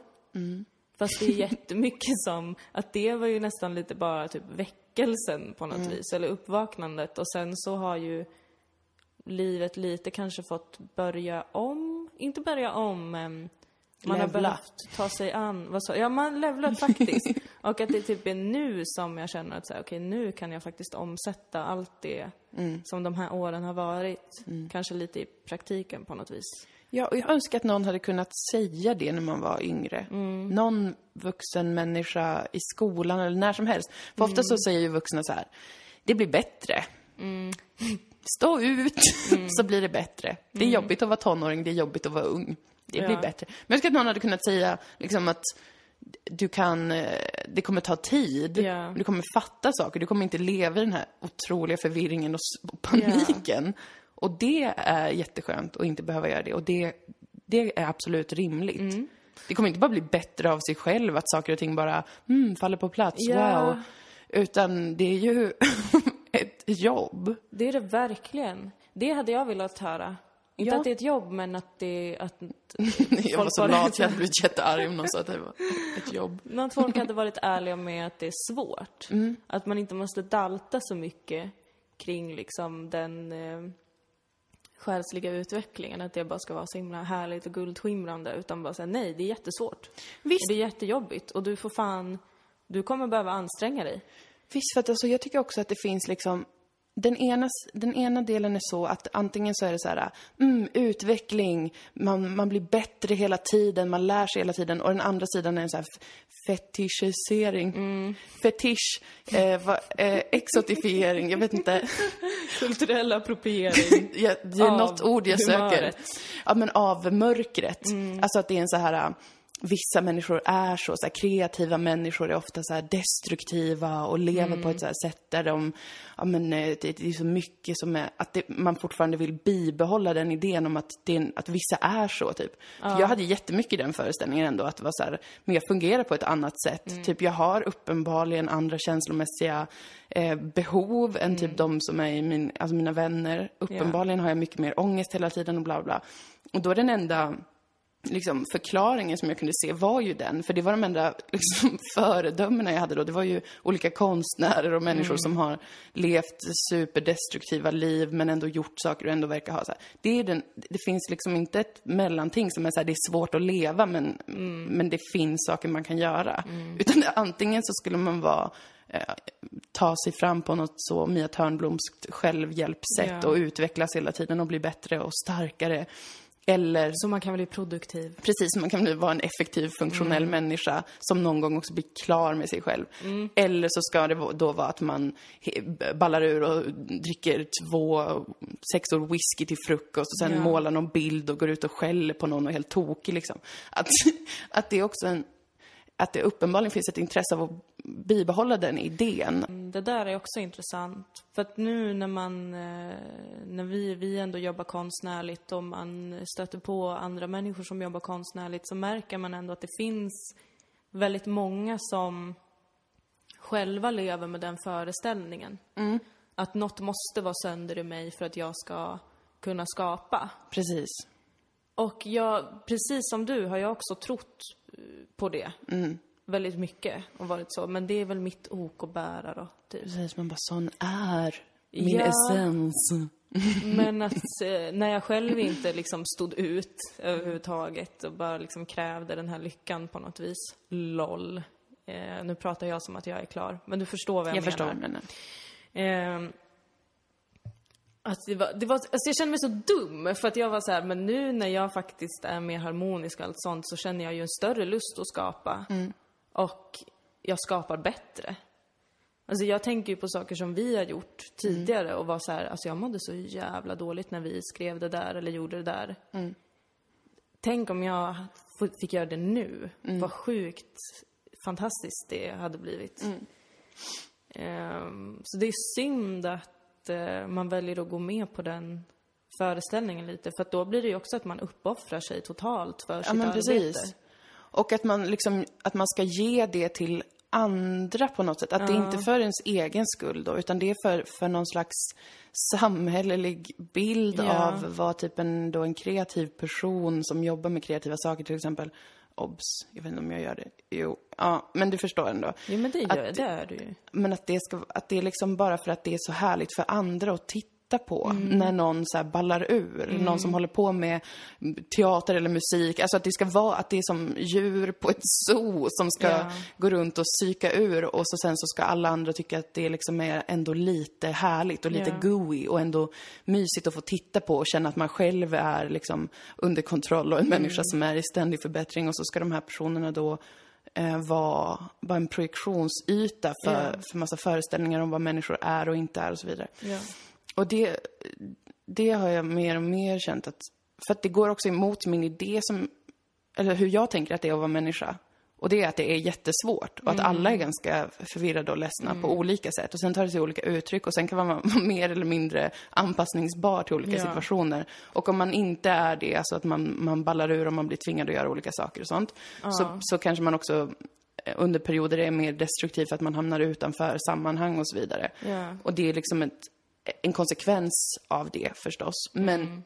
Fast det är jättemycket som, att det var ju nästan lite bara typ väckelsen på något vis, eller uppvaknandet. Och sen så har ju livet lite kanske fått börja om, inte börja om, men man har Levla. behövt ta sig an, vad så, ja man levlar faktiskt. och att det typ är nu som jag känner att okej nu kan jag faktiskt omsätta allt det som de här åren har varit, kanske lite i praktiken på något vis. Ja, och jag önskar att någon hade kunnat säga det när man var yngre. Någon vuxen människa i skolan eller när som helst. För ofta så säger ju vuxna så här, det blir bättre. Stå ut, så blir det bättre. Det är jobbigt att vara tonåring, det är jobbigt att vara ung. Det blir Ja. bättre. Men jag önskar att någon hade kunnat säga liksom att du kan, eh, det kommer ta tid. Ja. Du kommer fatta saker. Du kommer inte leva i den här otroliga förvirringen och paniken. Och det är jätteskönt att inte behöva göra det. Och det, det är absolut rimligt. Mm. Det kommer inte bara bli bättre av sig själv, att saker och ting bara mm, faller på plats. Ja. Wow. Utan det är ju ett jobb. Det är det verkligen. Det hade jag velat höra. Inte Ja. att det är ett jobb, men att det att Jag var så lat, jag hade blivit jättearg om någon sa att det var ett jobb. Men att folk hade varit ärliga med att det är svårt. Att man inte måste dalta så mycket kring liksom den eh, själsliga utvecklingen. Att det bara ska vara så himla härligt och guldskimrande. Utan bara säga nej, det är jättesvårt. Visst. Det är jättejobbigt. Och du får fan, du kommer behöva anstränga dig. Visst, för att alltså, jag tycker också att det finns liksom den ena, den ena delen är så att antingen så är det så här, mm, utveckling, man, man blir bättre hela tiden, man lär sig hela tiden. Och den andra sidan är en så här fetischisering. Mm. Fetisch, eh, va, eh, exotifiering, jag vet inte. Kulturell appropriering. ja, det är något ord jag humöret. söker. Ja, men av mörkret. Mm. Alltså att det är en så här vissa människor är så, så här, kreativa människor är ofta så destruktiva och lever mm. på ett så sätt där de, ja men eh, det, det, är så mycket som är, att det, man fortfarande vill bibehålla den idén om att, det, att vissa är så typ. Ja. För jag hade jättemycket den föreställningen ändå, att det var så här, men jag fungerar på ett annat sätt. Mm. Typ jag har uppenbarligen andra känslomässiga eh, behov än typ mm. de som är i min, alltså mina vänner. Uppenbarligen yeah. har jag mycket mer ångest hela tiden och bla bla. Och då är den enda liksom, förklaringen som jag kunde se var ju den, för det var de enda liksom, föredömena jag hade då. Det var ju olika konstnärer och människor mm. som har levt superdestruktiva liv men ändå gjort saker och ändå verkar ha så här. Det, är den, det finns liksom inte ett mellanting som är så här, det är svårt att leva men, mm. men det finns saker man kan göra. Mm. Utan antingen så skulle man vara eh, ta sig fram på något så Mia Törnblomskt självhjälpssätt yeah. och utvecklas hela tiden och bli bättre och starkare. Eller... Så man kan bli produktiv? Precis, man kan bli, vara en effektiv, funktionell mm. människa som någon gång också blir klar med sig själv. Mm. Eller så ska det då vara att man ballar ur och dricker två sexor whisky till frukost och sen ja. målar någon bild och går ut och skäller på någon och är helt tokig liksom. Att, att det är också en att det uppenbarligen finns ett intresse av att bibehålla den idén. Mm, det där är också intressant. För att nu när man, eh, när vi, vi ändå jobbar konstnärligt och man stöter på andra människor som jobbar konstnärligt så märker man ändå att det finns väldigt många som själva lever med den föreställningen. Mm. Att något måste vara sönder i mig för att jag ska kunna skapa. Precis. Och jag, precis som du, har jag också trott på det. Mm. Väldigt mycket och varit så. Men det är väl mitt ok att bära då. Typ. Precis, man bara sån är min ja, essens. men att eh, när jag själv inte liksom stod ut överhuvudtaget och bara liksom krävde den här lyckan på något vis. LOL. Eh, nu pratar jag som att jag är klar, men du förstår vad jag, jag menar. Jag förstår, men... Eh, att det var, det var, alltså jag kände mig så dum för att jag var så här, men nu när jag faktiskt är mer harmonisk och allt sånt så känner jag ju en större lust att skapa. Mm. Och jag skapar bättre. Alltså jag tänker ju på saker som vi har gjort tidigare mm. och var så här, alltså jag mådde så jävla dåligt när vi skrev det där eller gjorde det där. Mm. Tänk om jag fick göra det nu. Mm. Vad sjukt fantastiskt det hade blivit. Um, så det är synd att eh, man väljer att gå med på den föreställningen lite. För att då blir det ju också att man uppoffrar sig totalt för sitt ja, men arbete. Precis. Och att man liksom, att man ska ge det till andra på något sätt. Att ja. det är inte för ens egen skull då, utan det är för, för någon slags samhällelig bild ja. av vad typ en, då en kreativ person som jobbar med kreativa saker till exempel obs, jag vet inte om jag gör det. Jo, ja, men du förstår ändå. Jo, men det gör, att, det är du ju. Men att det ska, att det är liksom bara för att det är så härligt för andra att titta titta på mm. när någon så ballar ur. Mm. Någon som håller på med teater eller musik. Alltså att det ska vara att det är som djur på ett zoo som ska yeah. gå runt och psyka ur och så sen så ska alla andra tycka att det liksom är ändå lite härligt och lite yeah. gooey och ändå mysigt att få titta på och känna att man själv är liksom under kontroll och en mm. människa som är i ständig förbättring och så ska de här personerna då eh, vara bara en projektionsyta för, yeah. för massa föreställningar om vad människor är och inte är och så vidare. Yeah. Och det, det har jag mer och mer känt att, för att det går också emot min idé som, eller hur jag tänker att det är att vara människa. Och det är att det är jättesvårt och att mm. alla är ganska förvirrade och ledsna mm. på olika sätt. Och sen tar det sig olika uttryck och sen kan man vara mer eller mindre anpassningsbar till olika ja. situationer. Och om man inte är det, alltså att man, man ballar ur och man blir tvingad att göra olika saker och sånt, ja. så, så kanske man också eh, under perioder är mer destruktiv för att man hamnar utanför sammanhang och så vidare. Ja. Och det är liksom ett, en konsekvens av det förstås. Men, mm.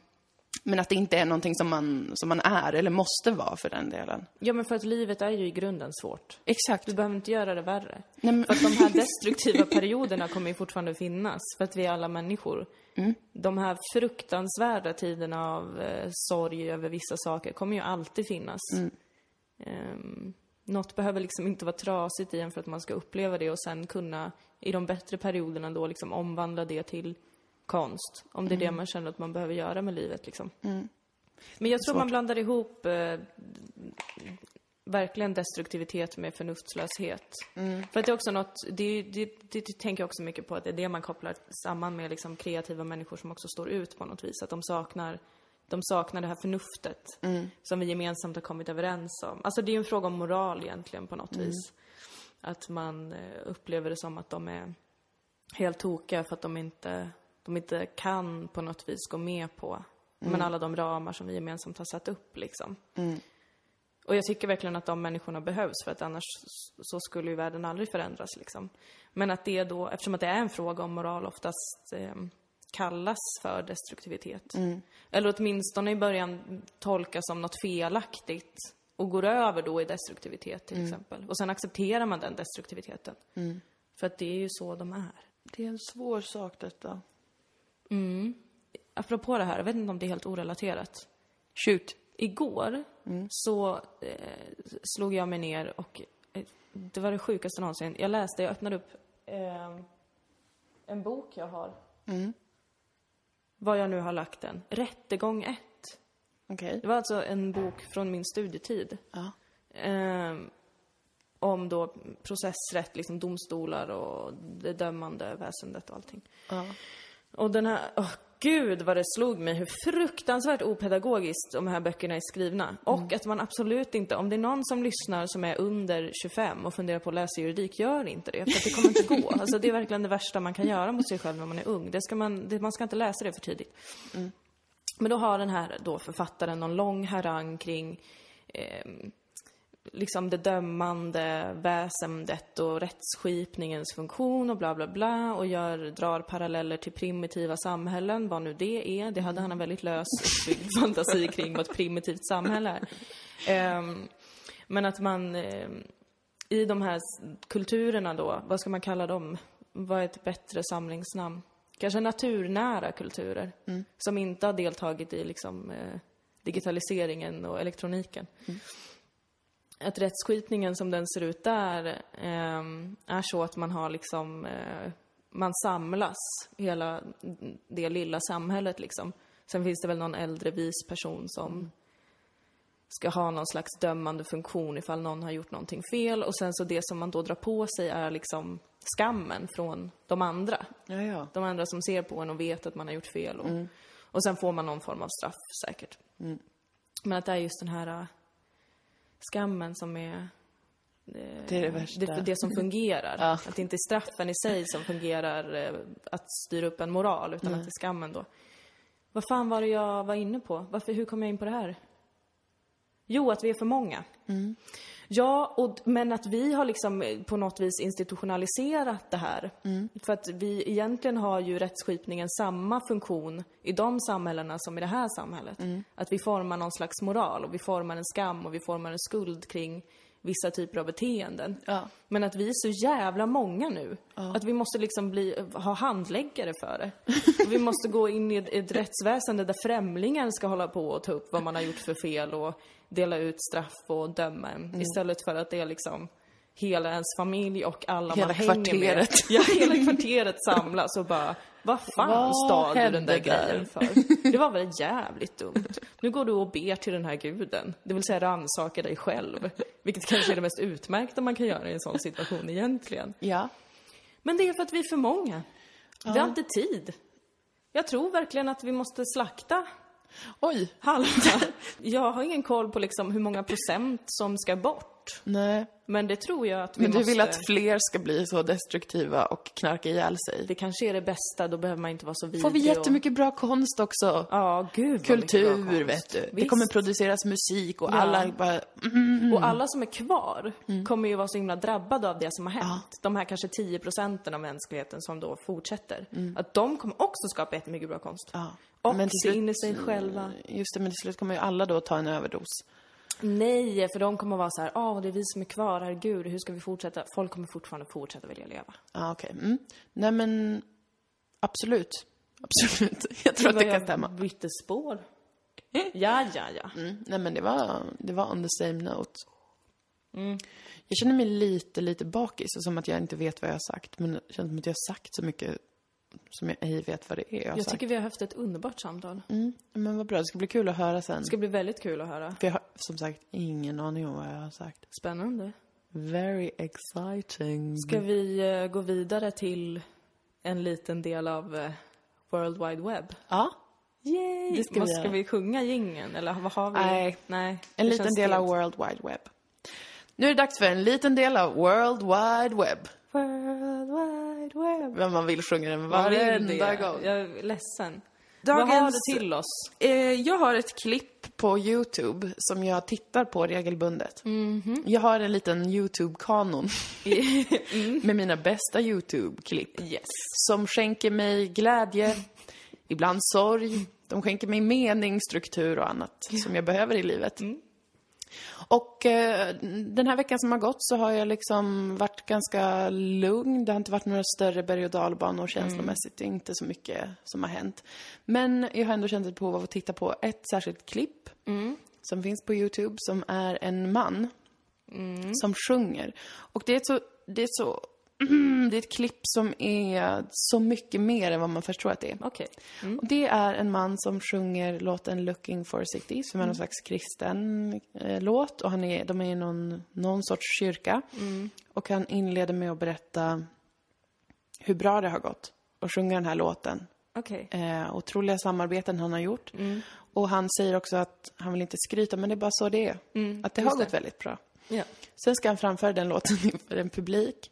men att det inte är någonting som man, som man är eller måste vara för den delen. Ja, men för att livet är ju i grunden svårt. Exakt. Du behöver inte göra det värre. Nej, men... För att de här destruktiva perioderna kommer ju fortfarande finnas, för att vi är alla människor. Mm. De här fruktansvärda tiderna av eh, sorg över vissa saker kommer ju alltid finnas. Mm. Um, något behöver liksom inte vara trasigt i en för att man ska uppleva det och sen kunna i de bättre perioderna då liksom omvandla det till konst. Om det är det man känner att man behöver göra med livet liksom. Men jag tror man blandar ihop eh, verkligen destruktivitet med förnuftslöshet. För att det är också något, det, det, det, det tänker jag också mycket på, att det är det man kopplar samman med liksom kreativa människor som också står ut på något vis. Att de saknar, de saknar det här förnuftet som vi gemensamt har kommit överens om. Alltså det är ju en fråga om moral egentligen på något vis. Att man eh, upplever det som att de är helt tokiga för att de inte, de inte kan på något vis gå med på men alla de ramar som vi gemensamt har satt upp liksom. Och jag tycker verkligen att de människorna behövs för att annars så skulle ju världen aldrig förändras liksom. Men att det då, eftersom att det är en fråga om moral oftast eh, kallas för destruktivitet. Eller åtminstone i början tolkas som något felaktigt och går över då i destruktivitet till exempel. Och sen accepterar man den destruktiviteten. För att det är ju så de är. Det är en svår sak detta. Apropå det här, jag vet inte om det är helt orelaterat. Shoot. Igår så eh, slog jag mig ner och eh, det var det sjukaste någonsin. Jag läste, jag öppnade upp eh, en bok jag har. Var jag nu har lagt den. Rättegång 1. Okej. Det var alltså en bok från min studietid. Ja. Eh, om då processrätt, liksom domstolar och det dömande väsendet och allting. Ja. Och den här, åh gud vad det slog mig hur fruktansvärt opedagogiskt de här böckerna är skrivna. Och att man absolut inte, om det är någon som lyssnar som är under 25 och funderar på att läsa juridik, gör inte det. För det kommer inte gå. Alltså det är verkligen det värsta man kan göra mot sig själv när man är ung. Det ska man, det, man ska inte läsa det för tidigt. Men då har den här då författaren någon lång harang kring eh, liksom det dömande väsendet och rättsskipningens funktion och bla bla bla och gör, drar paralleller till primitiva samhällen, vad nu det är. Det hade han en väldigt lös uppbyggd fantasi kring vad ett primitivt samhälle är. Ehm, men att man ehm, i de här kulturerna då, vad ska man kalla dem? Vad är ett bättre samlingsnamn? Kanske naturnära kulturer som inte har deltagit i liksom eh, digitaliseringen och elektroniken att rättsskipningen som den ser ut där ehm, är så att man har liksom, eh, man samlas, hela det lilla samhället liksom. Sen finns det väl någon äldre vis person som ska ha någon slags dömande funktion ifall någon har gjort någonting fel och sen så det som man då drar på sig är liksom skammen från de andra. Ja, ja. De andra som ser på en och vet att man har gjort fel. Och, och sen får man någon form av straff säkert. Men att det är just den här äh, skammen som är eh, Det är det värsta. det, det som fungerar. Ja. Att det inte är straffen i sig som fungerar eh, att styra upp en moral, utan att det är skammen då. Vad fan var det jag var inne på? Varför, hur kom jag in på det här? Jo, att vi är för många. Ja, och, men att vi har liksom eh, på något vis institutionaliserat det här. För att vi egentligen har ju rättsskipningen samma funktion i de samhällena som i det här samhället. Att vi formar någon slags moral och vi formar en skam och vi formar en skuld kring vissa typer av beteenden. Ja. Men att vi är så jävla många nu. Att vi måste liksom bli, ha handläggare för det. Och vi måste gå in i ett, ett rättsväsende där främlingar ska hålla på och ta upp vad man har gjort för fel och dela ut straff och döma en. Istället för att det är liksom hela ens familj och alla Hela man hänger med. kvarteret. Ja, hela kvarteret samlas och bara, vad fan Vad stal du den där där? grejen för? Det var väl jävligt dumt. Nu går du och ber till den här guden. Det vill säga rannsaka dig själv. Vilket kanske är det mest utmärkta man kan göra i en sån situation egentligen. Ja. Men det är för att vi är för många. Vi har inte tid. Jag tror verkligen att vi måste slakta Oj. halva. Jag har ingen koll på liksom hur många procent som ska bort. Nej. Men det tror jag att vi Men du måste... vill att fler ska bli så destruktiva och knarka ihjäl sig? Det kanske är det bästa, då behöver man inte vara så vidrig Får vi och- jättemycket bra konst också? Ja, gud vad mycket bra Kultur, konst. vet du. Det Visst. kommer produceras musik och Ja. alla bara... Och alla som är kvar kommer ju vara så himla drabbade av det som har hänt. De här kanske 10 procenten av mänskligheten som då fortsätter. Att de kommer också skapa jättemycket bra konst. Ja. Och Men se in i sig själva. Just det, men till slut kommer ju alla då ta en överdos. Nej, för de kommer vara så här, ja, det är vi som är kvar, herregud, hur ska vi fortsätta? Folk kommer fortfarande fortsätta vilja leva. Ja, okej. Mm. Nej, men absolut. Absolut. Jag tror att det kan stämma. bytte spår. Ja, ja, ja. Mm. Nej, men det var, det var on the same note. Mm. Jag känner mig lite, lite bakis som att jag inte vet vad jag har sagt. Men det känns som att jag har sagt så mycket som jag ej vet vad det är jag Jag tycker vi har haft ett underbart samtal. Mm, men vad bra, det ska bli kul att höra sen. Det ska bli väldigt kul att höra. För jag har som sagt ingen aning om vad jag har sagt. Spännande. Very exciting. Ska vi eh, gå vidare till en liten del av eh, World Wide Web? Ja. Yay! Det ska vad vi ska vi sjunga gingen eller vad har vi? Nej. Nej. En liten del av. World Wide Web. Nu är det dags för en liten del av World Wide Web. World Wide Web. Men man vill sjunga den varenda gång. Jag är ledsen. Dagens- Vad har du till oss? Eh, jag har ett klipp på Youtube som jag tittar på regelbundet. Mhm. Jag har en liten Youtube-kanon med mina bästa Youtube-klipp. Yes. Som skänker mig glädje, ibland sorg. De skänker mig mening, struktur och annat som jag behöver i livet. Och eh, den här veckan som har gått så har jag liksom varit ganska lugn. Det har inte varit några större berg och dalbanor känslomässigt. Det är inte så mycket som har hänt. Men jag har ändå känt ett behov av att titta på ett särskilt klipp som finns på Youtube som är en man som sjunger. Och det är ett så, det är ett så, det är ett klipp som är så mycket mer än vad man förstår att det är. Okej. Och det är en man som sjunger låten Looking for City, som är någon slags kristen eh, låt. Och han är, de är i någon, någon sorts kyrka. Och han inleder med att berätta hur bra det har gått att sjunga den här låten. Okej. Eh, otroliga samarbeten han har gjort. Och han säger också att han vill inte skryta, men det är bara så det är. att det har just det. gått väldigt bra. Ja. Sen ska han framföra den låten inför en publik.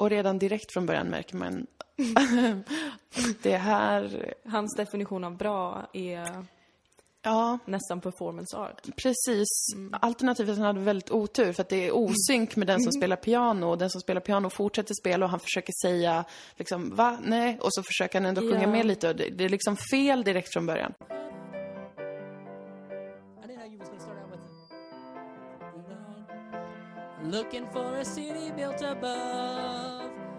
Och redan direkt från början märker man det här, Hans definition av bra är ja, nästan performance art. precis. Alternativt att han hade väldigt otur för att det är osynk med den som spelar piano och den som spelar piano fortsätter spela och han försöker säga liksom, va? Nej? Och så försöker han ändå sjunga Ja. med lite och det, det är liksom fel direkt från början. Looking for a city built above.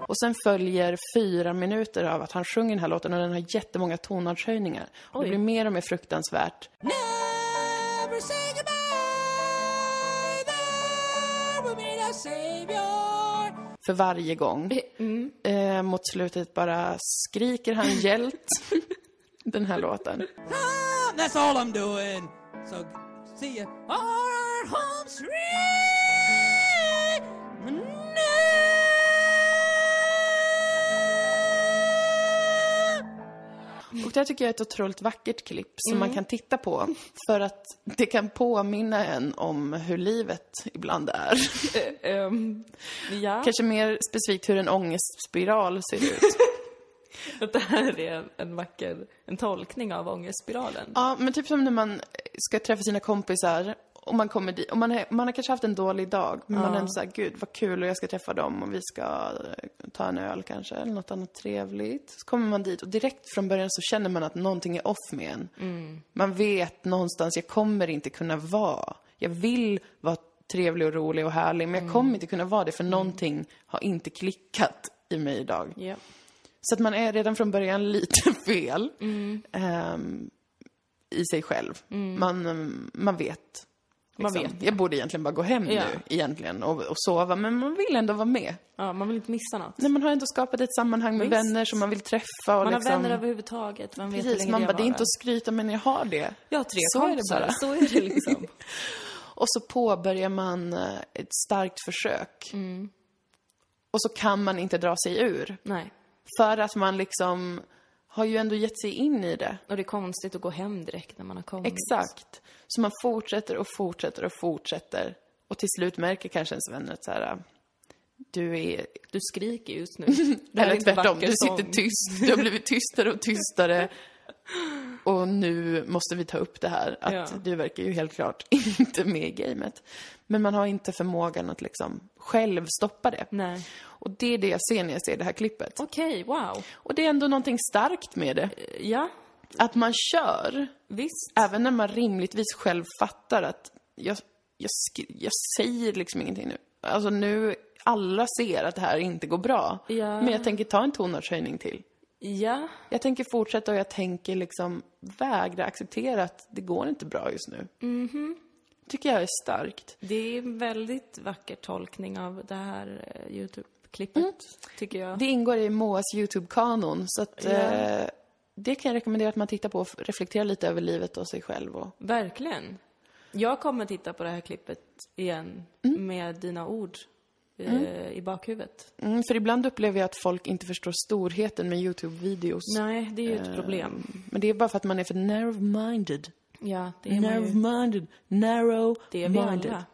Och sen följer fyra minuter av att han sjunger den här låten och den har jättemånga tonartshöjningar. Och det blir mer och mer fruktansvärt. Never say goodbye. There will be no savior. för varje gång. Eh, mot slutet bara skriker han hjält den här låten. Ah, that's all I'm doing. So see ya. Our home street. Och det här tycker jag är ett otroligt vackert klipp som man kan titta på. För att det kan påminna en om hur livet ibland är. Ehm, ja, Kanske mer specifikt hur en ångestspiral ser ut. att det här är en, en vacker en tolkning av ångestspiralen. Ja, men typ som när man ska träffa sina kompisar och man kommer dit, och man, är, man har kanske haft en dålig dag, men man är ändå såhär, gud vad kul och jag ska träffa dem och vi ska eh, ta en öl kanske, eller något annat trevligt. Så kommer man dit och direkt från början så känner man att någonting är off med en. Man vet någonstans, jag kommer inte kunna vara, jag vill vara trevlig och rolig och härlig, men jag kommer inte kunna vara det för någonting har inte klickat i mig idag. Ja. Så att man är redan från början lite fel ehm, i sig själv. Man, ehm, man vet. Man liksom. vet, Jag borde egentligen bara gå hem Ja. nu egentligen och, och sova, men man vill ändå vara med. ja, man vill inte missa något. Nej, man har ändå skapat ett sammanhang med Visst. vänner som man vill träffa. Och Man liksom, har vänner överhuvudtaget, vem vet Precis, man bara, det är inte att skryta men jag har det. Jag har tre Så är det kompisar, bara. så är det liksom. Och så påbörjar man eh, ett starkt försök. Mm. Och så kan man inte dra sig ur. Nej. För att man liksom har ju ändå gett sig in i det. Och det är konstigt att gå hem direkt när man har kommit. Exakt. Så man fortsätter och fortsätter och fortsätter. Och till slut märker kanske ens vänner att så här, du är... Du skriker just nu. Det här är Eller tvärtom, du sitter sång. tyst. Du har blivit tystare och tystare. Och nu måste vi ta upp det här. Att Ja. du verkar ju helt klart inte med i gamet. Men man har inte förmågan att liksom själv stoppa det. Nej. Och det är det jag ser när jag ser det här klippet. Okej, wow. Och det är ändå någonting starkt med det. Ja, Att man kör. visst. Även när man rimligtvis själv fattar att jag, jag, jag säger liksom ingenting nu. Alltså nu, alla ser att det här inte går bra. Ja. Men jag tänker ta en tonartshöjning till. Ja, Jag tänker fortsätta och jag tänker liksom vägra acceptera att det går inte bra just nu. Mhm. tycker jag är starkt. det är en väldigt vacker tolkning av det här eh, Youtube klippet, tycker jag. Det ingår i Moas YouTube-kanon, så att Ja. eh, det kan jag rekommendera att man tittar på och reflekterar lite över livet och sig själv. Och... Verkligen. Jag kommer titta på det här klippet igen med dina ord eh, i bakhuvudet. Mm, för ibland upplever jag att folk inte förstår storheten med YouTube-videos. Nej, det är ju ett problem. Men det är bara för att man är för narrow-minded. Ja, det är. Narrow-minded. Narrow-minded. Det är vi alla.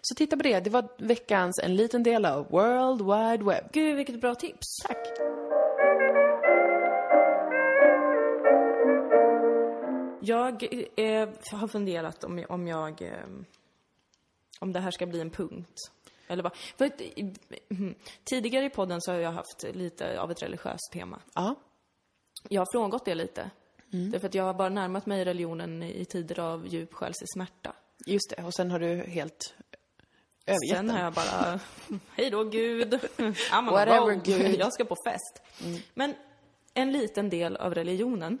Så titta på det. Det var veckans en liten del av World Wide Web. Gud, vilket bra tips. Tack. Jag eh, har funderat om, om jag... Eh, om det här ska bli en punkt. Eller vad? För mm, tidigare i podden så har jag haft lite av ett religiöst tema. Ja. Jag har frångått det lite. Därför att jag har bara närmat mig religionen i tider av djup själslig smärta. Just det. Och sen har du helt övergett Sen har jag bara, hej då Gud, I'm Whatever. Gud. jag ska på fest. Men en liten del av religionen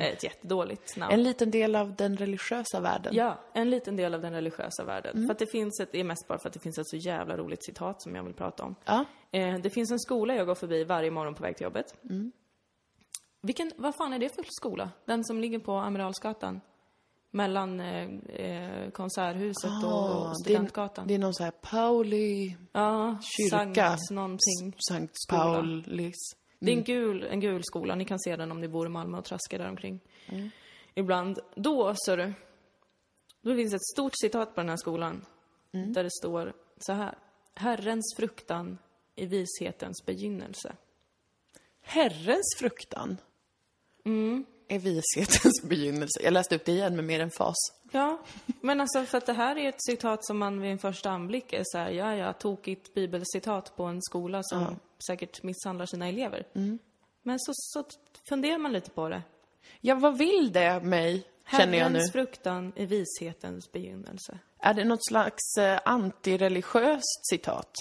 är ett jättedåligt namn. En liten del av den religiösa världen. Ja, en liten del av den religiösa världen. För att det finns ett, det är mest bara för att det finns ett så jävla roligt citat som jag vill prata om. Ja. Eh, det finns en skola jag går förbi varje morgon på väg till jobbet. Vilken, vad fan är det för skola? Den som ligger på Amiralsgatan? Mellan eh, eh, Konserthuset Ah, och det, är, Studentgatan. det är någon så här Pauli, ja, kyrka. Sankt någonting. Sankt. Paulis. Det är en gul, en gul skola. Ni kan se den om ni bor i Malmö och traskar där omkring. Ibland. Då, så du. Då finns ett stort citat på den här skolan. Där det står så här. Herrens fruktan i vishetens begynnelse. Herrens fruktan Mm. är vishetens begynnelse. Jag läste upp det igen med mer än fas. Ja, men alltså för att det här är ett citat som man vid en första anblick är så här, ja, ja, tokigt bibelcitat på en skola som säkert misshandlar sina elever. Men så, så funderar man lite på det. Ja, vad vill det mig, känner jag nu? Herrens fruktan i vishetens begynnelse. Är det något slags eh, antireligiöst citat?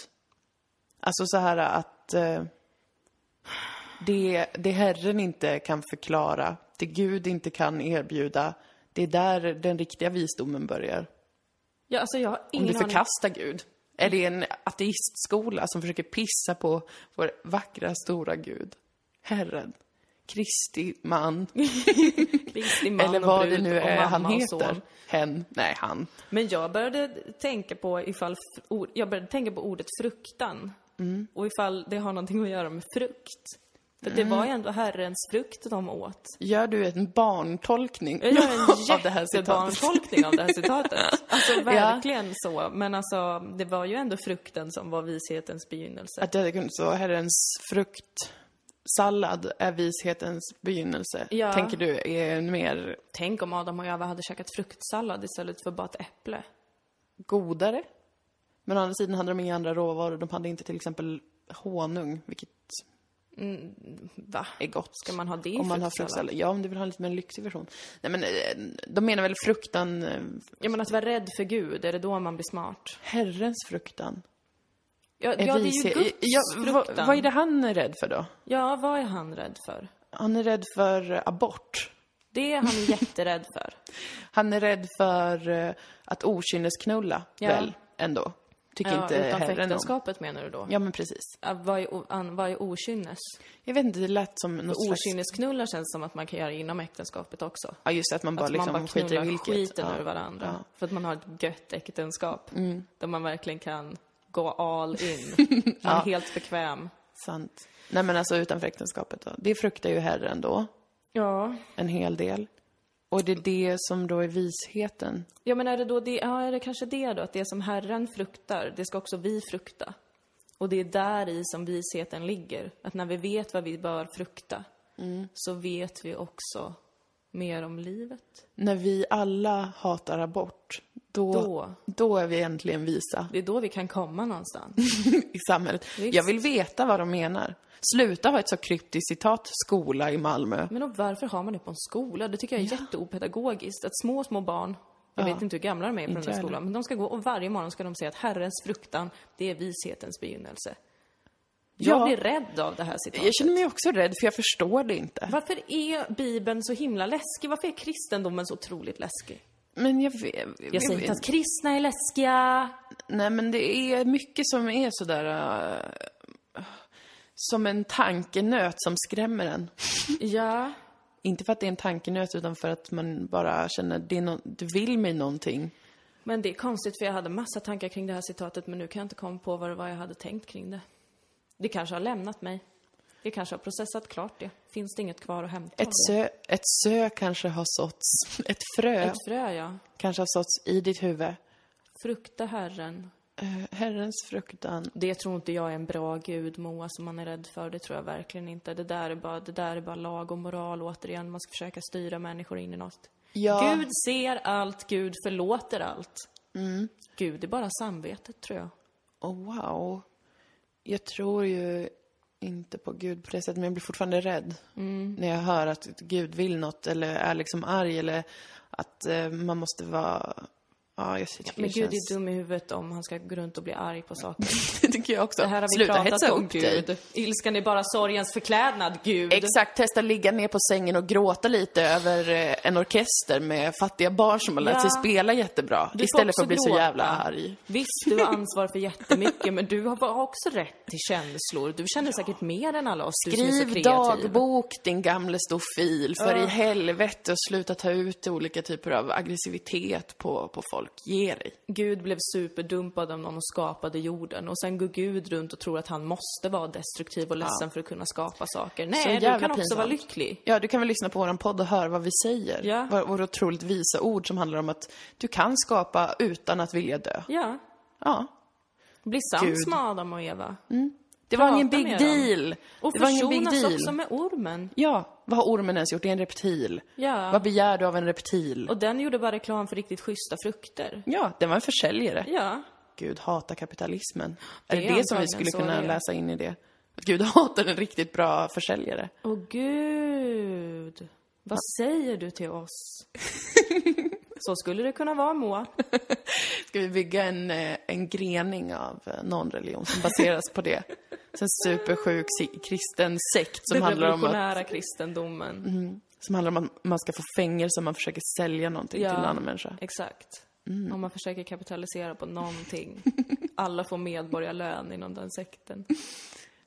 Alltså så här att eh, det, det Herren inte kan förklara, det Gud inte kan erbjuda, det är där den riktiga visdomen börjar. Ja, alltså jag har Om ingen du aning. förkastar Gud. Är det en ateistskola som försöker pissa på vår vackra, stora Gud? Herren. Kristi man. Kristi man Eller vad det nu är han heter. Hen. Nej, han. Men jag började tänka på ifall, jag började tänka på ordet fruktan. Mm. Och ifall det har någonting att göra med frukt. För det Mm. var ju ändå Herrens frukt de åt. Gör du en barntolkning Jag gör en av det här citatet? jättebarntolkning av det här citatet. Alltså verkligen så. Men alltså, det var ju ändå frukten som var vishetens begynnelse. Att det kunde så, Herrens fruktsallad är vishetens begynnelse. Ja. Tänker du är en mer Tänk om Adam och Eva hade käkat fruktsallad istället för bara ett äpple. godare? Men å andra sidan hade de inga andra råvaror. De hade inte till exempel honung, vilket Va? är gott. Ska man ha det i Om man har fruktsallad? Ja, om du vill ha en lite mer lyxig version. Nej, men eh, de menar väl fruktan, eh, Ja men att vara rädd för Gud, är det då man blir smart? Herrens fruktan. Ja, Är ja det är ju Guds ja, vad, fruktan. vad är det han är rädd för då? Ja, vad är han rädd för? Han är rädd för abort. Det är han jätterädd för. Han är rädd för eh, att okynnesknulla, Ja. väl, ändå. Tycker Ja, inte utanför om. äktenskapet menar du då? Ja, men precis. Ja, vad, är, o- an, vad är okynnes? Jag vet inte, det lät som något slags... Okynnesknullar känns som att man kan göra inom äktenskapet också. Ja, just det, att man bara Att liksom man bara skiter i vilket. skiten ja. ur varandra. Ja. Mm. För att man har ett gött äktenskap. Där man verkligen kan gå all in. Man Ja. är helt bekväm. Sant. Nej, men alltså utanför äktenskapet då. Det fruktar ju Herren då, Ja. en hel del. Och det är det som då är visheten. Ja, men är det då det, ja, är det kanske det då? Att det som Herren fruktar, det ska också vi frukta. Och det är där i som visheten ligger. Att när vi vet vad vi bör frukta, Mm. så vet vi också mer om livet. När vi alla hatar abort, då, då. Då. är vi äntligen visa Det är då vi kan komma någonstans. i samhället. Visst. Jag vill veta vad de menar. Sluta ha ett så kryptiskt citat, skola i Malmö. Men då, varför har man det på en skola? Det tycker jag är jätteopedagogiskt. Att små, små barn, jag Ja. vet inte hur gamla de är på den Inte där jag skolan, men de ska gå och varje morgon ska de säga att Herrens fruktan, det är vishetens begynnelse. Jag Ja. blir rädd av det här citatet. Jag känner mig också rädd, för jag förstår det inte. Varför är Bibeln så himla läskig? Varför är kristendomen så otroligt läskig? Men jag vet... Jag säger inte att kristna är läskiga. Nej, men det är mycket som är sådär... Uh, som en tankenöt som skrämmer en. Ja. Inte för att det är en tankenöt, utan för att man bara känner det, no- det vill mig någonting. Men det är konstigt för jag hade massa tankar kring det här citatet men nu kan jag inte komma på vad det var jag hade tänkt kring det. Det kanske har lämnat mig. Jag kanske har processat klart det. Finns det inget kvar att hämta Ett, det? sö, ett sö kanske har såtts, ett frö Ett frö, ja. kanske har såtts i ditt huvud. Frukta Herren. Eh, Herrens fruktan. Det tror inte jag är en bra gud, Moa, som man är rädd för. Det tror jag verkligen inte. Det där är bara, det där är bara lag och moral återigen. Man ska försöka styra människor in i något. Ja, Gud ser allt, Gud förlåter allt. Gud är bara samvetet, tror jag. oh, wow. Jag tror ju inte på Gud på det sättet, men jag blir fortfarande rädd. När jag hör att Gud vill något eller är liksom arg eller att eh, man måste vara... Ja, jag Men det Gud känns... är dum i huvudet om han ska gå runt och bli arg på saker. det tycker jag också. Det här har vi Sluta pratat hetsa om, upp dig. Gud. Ilskan är bara sorgens förklädnad, Gud. Exakt, testa ligga ner på sängen och gråta lite över eh, en orkester med fattiga barn som har lärt Ja. sig spela jättebra. Du istället för att bli så gråta. jävla arg. Visst, du har ansvar för jättemycket, men du har också rätt till känslor. Du känner säkert mer än alla oss, du som är så Skriv kreativ. dagbok, din gamle stofil. För i helvete och sluta ta ut olika typer av aggressivitet på, på folk. Ge dig. Gud blev superdumpad av någon och skapade jorden. Och sen går Gud runt och tror att han måste vara destruktiv och ledsen för att kunna skapa saker. Nej, du kan också pinsamt. vara lycklig. Ja, du kan väl lyssna på våran podd och höra vad vi säger. Ja. Våra, våra otroligt visa ord som handlar om att du kan skapa utan att vilja dö. Ja. Ja. Bli sams Gud. med Adam och Eva. Det var ingen big deal. Och det var ingen big deal. också med ormen. Ja, vad har ormen ens gjort? Det är en reptil. Ja. Vad begär du av en reptil? Och den gjorde bara reklam för riktigt schyssta frukter. Ja, den var en försäljare. Ja. Gud hatar kapitalismen. Det det är det som vi skulle kunna det läsa in i det? Gud hatar en riktigt bra försäljare. Åh gud. Vad säger du till oss? Så skulle det kunna vara, Moa. Ska vi bygga en, eh, en grening av eh, någon religion som baseras på det? En supersjuk kristen sekt som Den handlar, om att, revolutionära kristendomen. som handlar om att man ska få fängelse om man försöker sälja någonting Ja. till en annan människa. Exakt. Mm. Om man försöker kapitalisera på någonting. Alla får medborgarlön inom den sekten.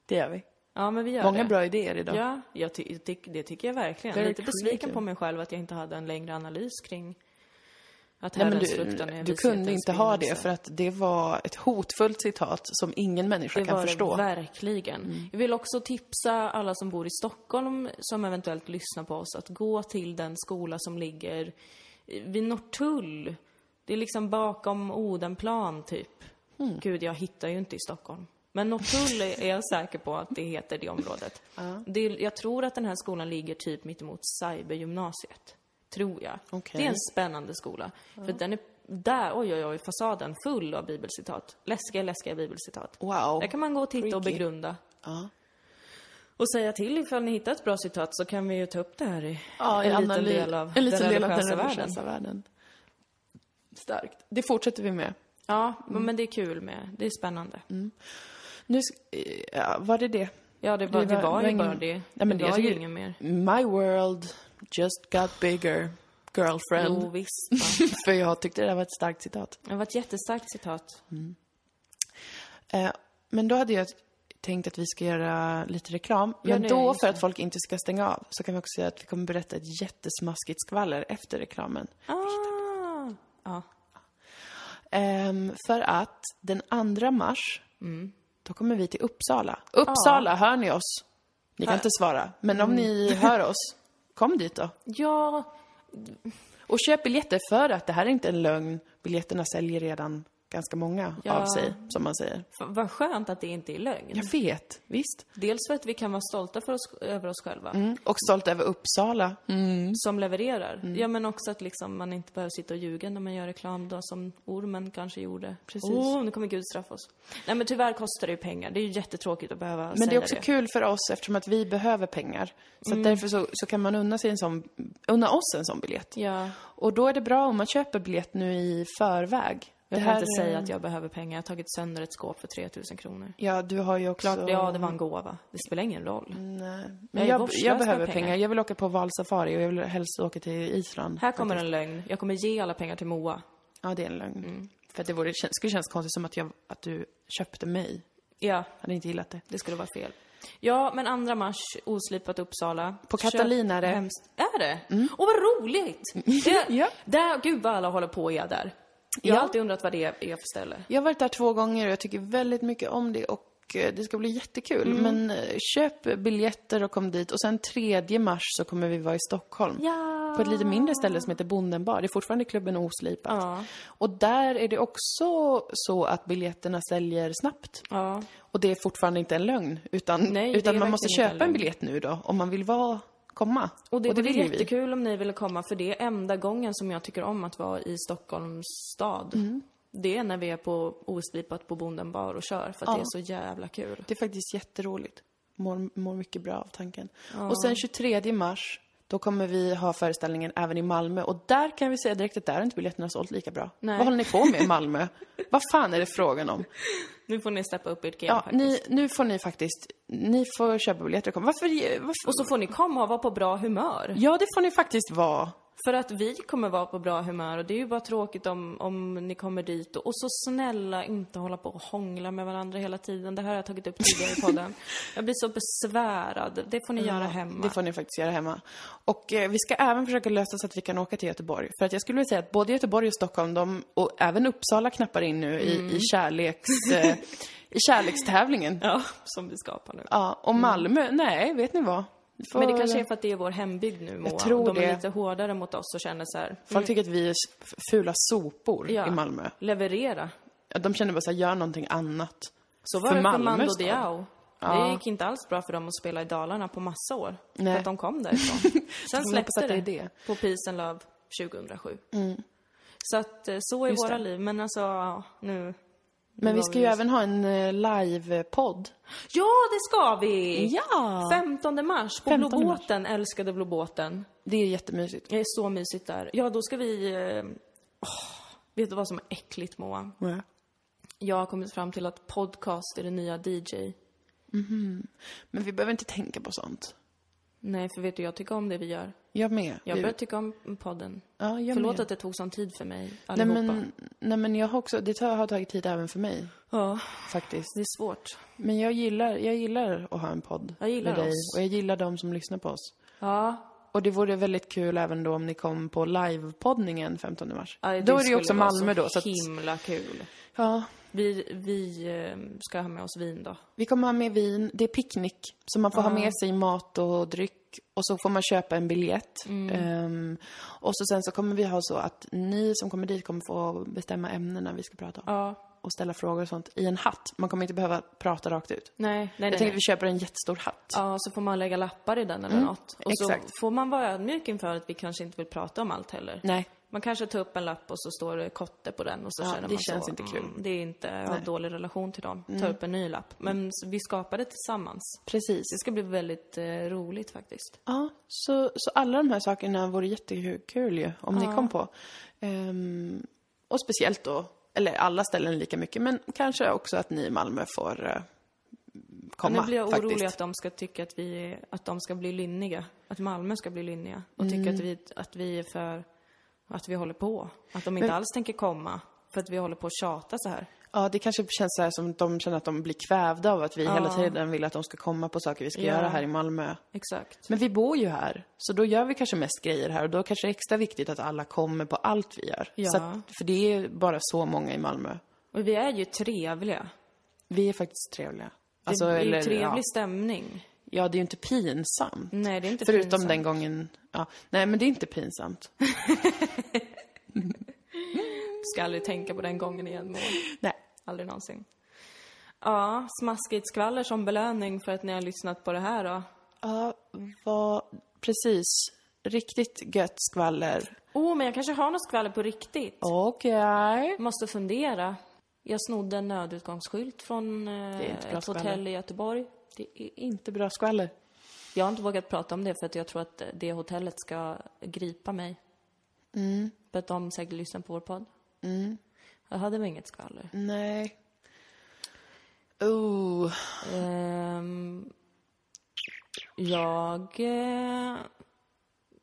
Det gör vi. Ja, men vi gör Många det. bra idéer idag. Ja, jag ty- ty- det tycker jag verkligen. Very Lite besviken på mig själv att jag inte hade en längre analys kring att Nej, men du, du kunde inte ha det för att det var ett hotfullt citat som ingen människa Det kan var förstå. det verkligen. Jag vill också tipsa alla som bor i Stockholm som eventuellt lyssnar på oss att gå till den skola som ligger vid Norrtull. Det är liksom bakom Odenplan, typ. Gud, jag hittar ju inte i Stockholm. Men Norrtull är jag säker på att det heter det området. Det är, jag tror att den här skolan ligger typ mittemot Cybergymnasiet. Tror jag. Okej. Det är en spännande skola. För den är där, oj oj oj, fasaden full av bibelcitat. Läskiga, läskiga bibelcitat. Wow. Där kan man gå och titta och Freaky. begrunda. Ja. Och säga till ifall ni hittar ett bra citat så kan vi ju ta upp det här i Ja, en liten li- del av en liten den del av den religiösa världen. världen. Starkt. Det fortsätter vi med. Ja, men det är kul med. Det är spännande. Nu, sk- eh, ja, var det det? Ja, det var, det var, ju ingen- bara det. Nej, men det jag var ju inget mer. My world just got bigger, girlfriend. Jo, visst. För jag tyckte det där var ett starkt citat. Det var ett jättestarkt citat. Eh, men då hade jag tänkt att vi ska göra lite reklam. Ja, Men då, för att folk inte ska stänga av, så kan vi också säga att vi kommer berätta ett jättesmaskigt skvaller efter reklamen. Ah! Ja. Ehm, för att den 2 mars, Mm. då kommer vi till Uppsala. Uppsala, hör ni oss? Ni kan inte svara, men Mm. om ni hör oss, kom dit då. Ja, Och köp biljetter för att det här är inte en lögn. Biljetterna säljer redan ganska många Ja. av sig, som man säger. f- vad skönt att det inte är lögn. Jag vet, visst. Dels för att vi kan vara stolta för oss, över oss själva, Mm. Och stolt över Uppsala. som levererar. Mm. Ja, men också att liksom man inte behöver sitta och ljuga när man gör reklam då, som ormen kanske gjorde. Precis. Åh, nu kommer Gud straffa oss. Nej, men tyvärr kostar det ju pengar. Det är ju jättetråkigt att behöva Men säga det är också det. kul för oss eftersom att vi behöver pengar. Så Mm. att därför så, så kan man unna, sig en sån, unna oss en sån biljett. Ja, Och då är det bra om man köper biljett nu i förväg. Jag kan inte säga att jag behöver pengar. Jag har tagit sönder ett skåp för 3000 kronor. Ja, du har ju också... Klart, ja, det var en gåva. Det spelar ingen roll. Nej. Jag Men jag, jag med behöver pengar. pengar. Jag vill åka på valsafari och jag vill helst åka till Island. Här kommer faktiskt. en lögn. Jag kommer ge alla pengar till Moa. Ja, det är en lögn. Mm. För att det vore, skulle kännas konstigt som att, jag, att du köpte mig. Ja, Jag hade inte gillat det. det skulle vara fel. Ja, men andra mars, oslipat Uppsala. På Catalina är det. Hemskt. Är det? Åh, vad roligt! Det, Ja. där, gud vad alla håller på är där. Jag har alltid undrat vad det är för ställe. Jag har varit där två gånger och jag tycker väldigt mycket om det och eh, det ska bli jättekul. Mm. Men eh, köp biljetter och kom dit. Och sen 3 mars så kommer vi vara i Stockholm. Ja. På ett lite mindre ställe som heter Bondenbar. Det är fortfarande klubben Oslipat. Ja. Och där är det också så att biljetterna säljer snabbt. Ja. Och det är fortfarande inte en lögn. Utan, Nej, utan man måste köpa en biljett nu då, om man vill vara, komma. Och det vore vill ju vi. jättekul om ni ville komma, för det är enda gången som jag tycker om att vara i Stockholms stad. Mm. Det är när vi är på oslipat på Bonden bar och kör, för att det är så jävla kul. Det är faktiskt jätteroligt. Mår, mår mycket bra av tanken. Och sen 23 mars, då kommer vi ha föreställningen även i Malmö. Och där kan vi säga direkt att där har inte biljetterna sålt lika bra. Nej. Vad håller ni på med i Malmö? Vad fan är det frågan om? Nu får ni steppa upp ert game Ja, faktiskt. ni, nu får ni faktiskt, ni får köpa biljetter och komma. Varför, varför? Och så får ni komma och vara på bra humör. Ja, det får ni faktiskt vara. För att vi kommer vara på bra humör och det är ju bara tråkigt om, om ni kommer dit och, och så snälla inte hålla på och hångla med varandra hela tiden. Det här har jag tagit upp tidigare i podden. Jag blir så besvärad. Det får ni göra hemma. Det får ni faktiskt göra hemma. Och eh, vi ska även försöka lösa så att vi kan åka till Göteborg. För att jag skulle vilja säga att både Göteborg och Stockholm, de, och även Uppsala knappar in nu i, i, kärleks, eh, i kärlekstävlingen. Ja, som vi skapar nu. Ja, och Malmö, nej, vet ni vad? Får- Men det kanske är för att det är vår hembygd nu, Moa. tror De är det. lite hårdare mot oss och känner så här, Folk tycker att vi är fula sopor Ja. i Malmö. leverera. De känner bara så här, gör någonting annat. Så var För det för Mando. Diao. Ja. Det gick inte alls bra för dem att spela i Dalarna på massa år. Nej. För att de kom därifrån. Sen släppte det det, på Peace and Love 2007. Så att eh, så är Just våra det. liv. Men alltså, nu... Men vi ska ju även ha en eh, live-podd. Ja, det ska vi! Ja! 15 mars på 15 Blå mars. älskade Blå båten. Det är jättemysigt. Det är så mysigt där. Ja, då ska vi... Åh, vet du vad som är äckligt, Moa? Ja. Jag har kommit fram till att podcast är det nya DJ. Men vi behöver inte tänka på sånt. Nej, för vet du, jag tycker om det vi gör. Jag med. Jag börjar tycka om podden. ja, jag Förlåt med. att det tog sån tid för mig, Nej men, nej men jag har också, det har tagit tid även för mig Ja, faktiskt. det är svårt. Men jag gillar, jag gillar att ha en podd Jag gillar med dig oss. och jag gillar de som lyssnar på oss. Ja, Och det vore väldigt kul även då om ni kom på livepoddningen 15 mars. ja, då är det ju också Malmö så då. Så att, himla kul. ja, Vi, vi eh, ska ha med oss vin då. vi kommer ha med vin, det är picknick. Så man får ha med sig mat och dryck. Och så får man köpa en biljett. Mm. Ehm, och så sen så kommer vi ha så att ni som kommer dit kommer få bestämma ämnena vi ska prata om. Ja. Och ställa frågor och sånt i en hatt. Man kommer inte behöva prata rakt ut. Nej, nej, Jag nej. tänker nej. att vi köper en jättestor hatt. Ja, så får man lägga lappar i den eller något. Och så exakt. får man vara ödmjuk inför att vi kanske inte vill prata om allt heller. Nej. Man kanske tar upp en lapp och så står det kotte på den och så Ja, känner det man känns så, inte kul. Mm, det är inte, jag har Nej. dålig relation till dem. Ta upp en ny lapp. Men s- vi skapar det tillsammans. Precis. Det ska bli väldigt eh, roligt faktiskt. Ja, så, så alla de här sakerna vore jättekul ju, om ni kom på. Ehm, och speciellt då, eller alla ställen lika mycket, men kanske också att ni i Malmö får uh, komma nu blir jag faktiskt. orolig att de ska tycka att vi, att de ska bli lynniga. Att Malmö ska bli lynniga. Och Mm. tycka att vi, att vi är för, att vi håller på. Att de inte Men- alls tänker komma. För att vi håller på att tjata så här. Ja, det kanske känns så här som de känner att de blir kvävda av att vi Ja. hela tiden vill att de ska komma på saker vi ska Ja. göra här i Malmö. Exakt. Men vi bor ju här, så då gör vi kanske mest grejer här och då kanske det är extra viktigt att alla kommer på allt vi gör. Ja. Att, för det är bara så många i Malmö. Och vi är ju trevliga. Vi är faktiskt trevliga. Alltså, det är ju eller, trevlig ja. stämning. Ja, det är ju inte pinsamt. Nej, det är inte Förutom pinsamt. den gången, ja. Nej, men det är inte pinsamt. Ska aldrig tänka på den gången igen, Moa. Nej. Aldrig någonsin. Ja, smaskigt skvaller som belöning för att ni har lyssnat på det här då. Ja, vad, precis. Riktigt gött skvaller. Oh, men jag kanske har något skvaller på riktigt. Okej. Måste fundera. Jag snodde en nödutgångsskylt från eh, ett hotell i Göteborg. Det är inte bra skvaller. Jag har inte vågat prata om det för att jag tror att det hotellet ska gripa mig. Mm. För att de säkert lyssnar på vår podd. Jag hade väl inget skvaller. Nej. Oh. Ehm, jag... Eh,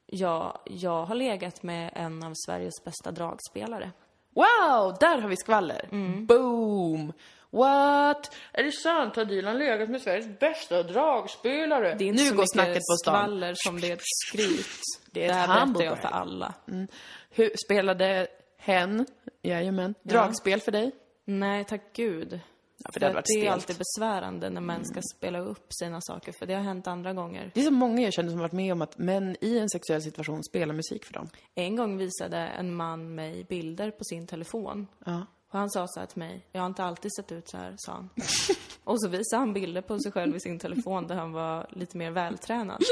ja, jag har legat med en av Sveriges bästa dragspelare. Wow, där har vi skvaller. Boom! What? Är det sant? Har Dilan legat med Sveriges bästa dragspelare? Det är inte nu så går mycket snacket på stan. skvaller som det är ett skryt. Det är det här berättar jag för alla. Hur, spelade hen, jajamän, dragspel för dig? Nej, tack gud. Ja, för För det varit det är alltid besvärande när män ska spela upp sina saker, för det har hänt andra gånger. Det är så många jag känner som varit med om att män i en sexuell situation spelar musik för dem. En gång visade en man mig bilder på sin telefon. Ja. Och han sa så här till mig, jag har inte alltid sett ut så här, sa han. Och så visade han bilder på sig själv i sin telefon där han var lite mer vältränad.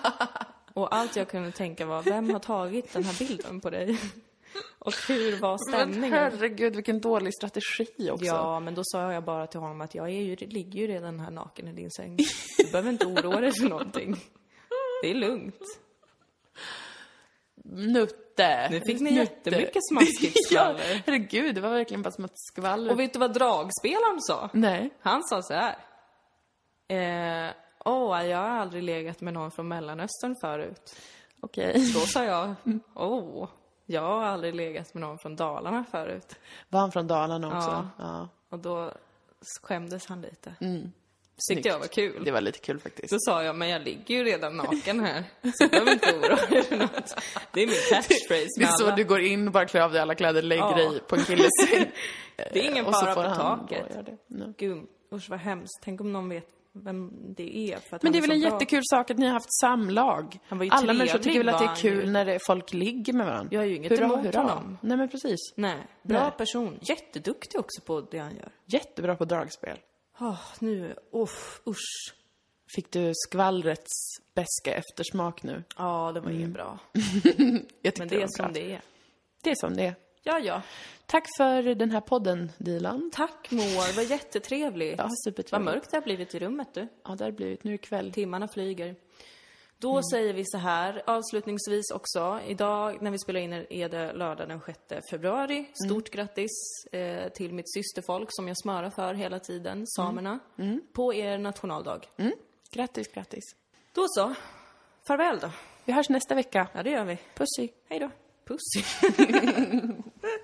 Och allt jag kunde tänka var, vem har tagit den här bilden på dig? Och hur var Men stämningen? herregud, vilken dålig strategi också. Ja, men då sa jag bara till honom att jag är ju, ligger ju redan här naken i din säng. Du behöver inte oroa dig för någonting. Det är lugnt. Nutte. Nu fick ni Nutte. jättemycket smaskigt ja, skvaller. herregud, det var verkligen bara som ett skvaller. Och vet du vad dragspelaren sa? Nej. Han sa så här. Eh, Åh, jag har aldrig legat med någon från Mellanöstern förut. Okej. Då sa jag, åh, jag har aldrig legat med någon från Dalarna förut. Var han från Dalarna också? Ja. ja. Och då skämdes han lite. Mm. Tyckte jag var kul. Det var lite kul faktiskt. Då sa jag, men jag ligger ju redan naken här. Så jag behöver inte oroa dig för något. Det är min catchphrase Det är så alla. du går in bara klär av dig alla kläder, lägger Ja. dig på en killes. Det är ingen fara på taket. Gud, usch vad hemskt. Tänk om någon vet vem det är. För att Men det är väl en bra. jättekul sak att ni har haft samlag? Han var ju Alla människor tycker väl att det är kul när det, folk ligger med varandra? Jag har ju inget hurra, emot hurra. honom. Nej men precis. Nej, bra Nej. person. Jätteduktig också på det han gör. Jättebra på dragspel. Oh, nu, uff, usch. Fick du skvallrets beska eftersmak nu? Ja, det var inget bra. Jag Men tyckte det är som bra. det är. Det är som det är. Ja, ja. Tack för den här podden, Dilan. Tack Moa, det var jättetrevligt. Ja, Vad supertrevligt. mörkt det har blivit i rummet du. Ja, det har blivit. Nu är det kväll. Timmarna flyger. Då Mm. säger vi så här, avslutningsvis också. Idag när vi spelar in är det lördag den 6 februari. Mm. Stort grattis eh, till mitt systerfolk som jag smörar för hela tiden, samerna. Mm. På er nationaldag. Grattis, grattis. Då så. Farväl då. Vi hörs nästa vecka. Ja, det gör vi. Pussy. Hej då. Puss.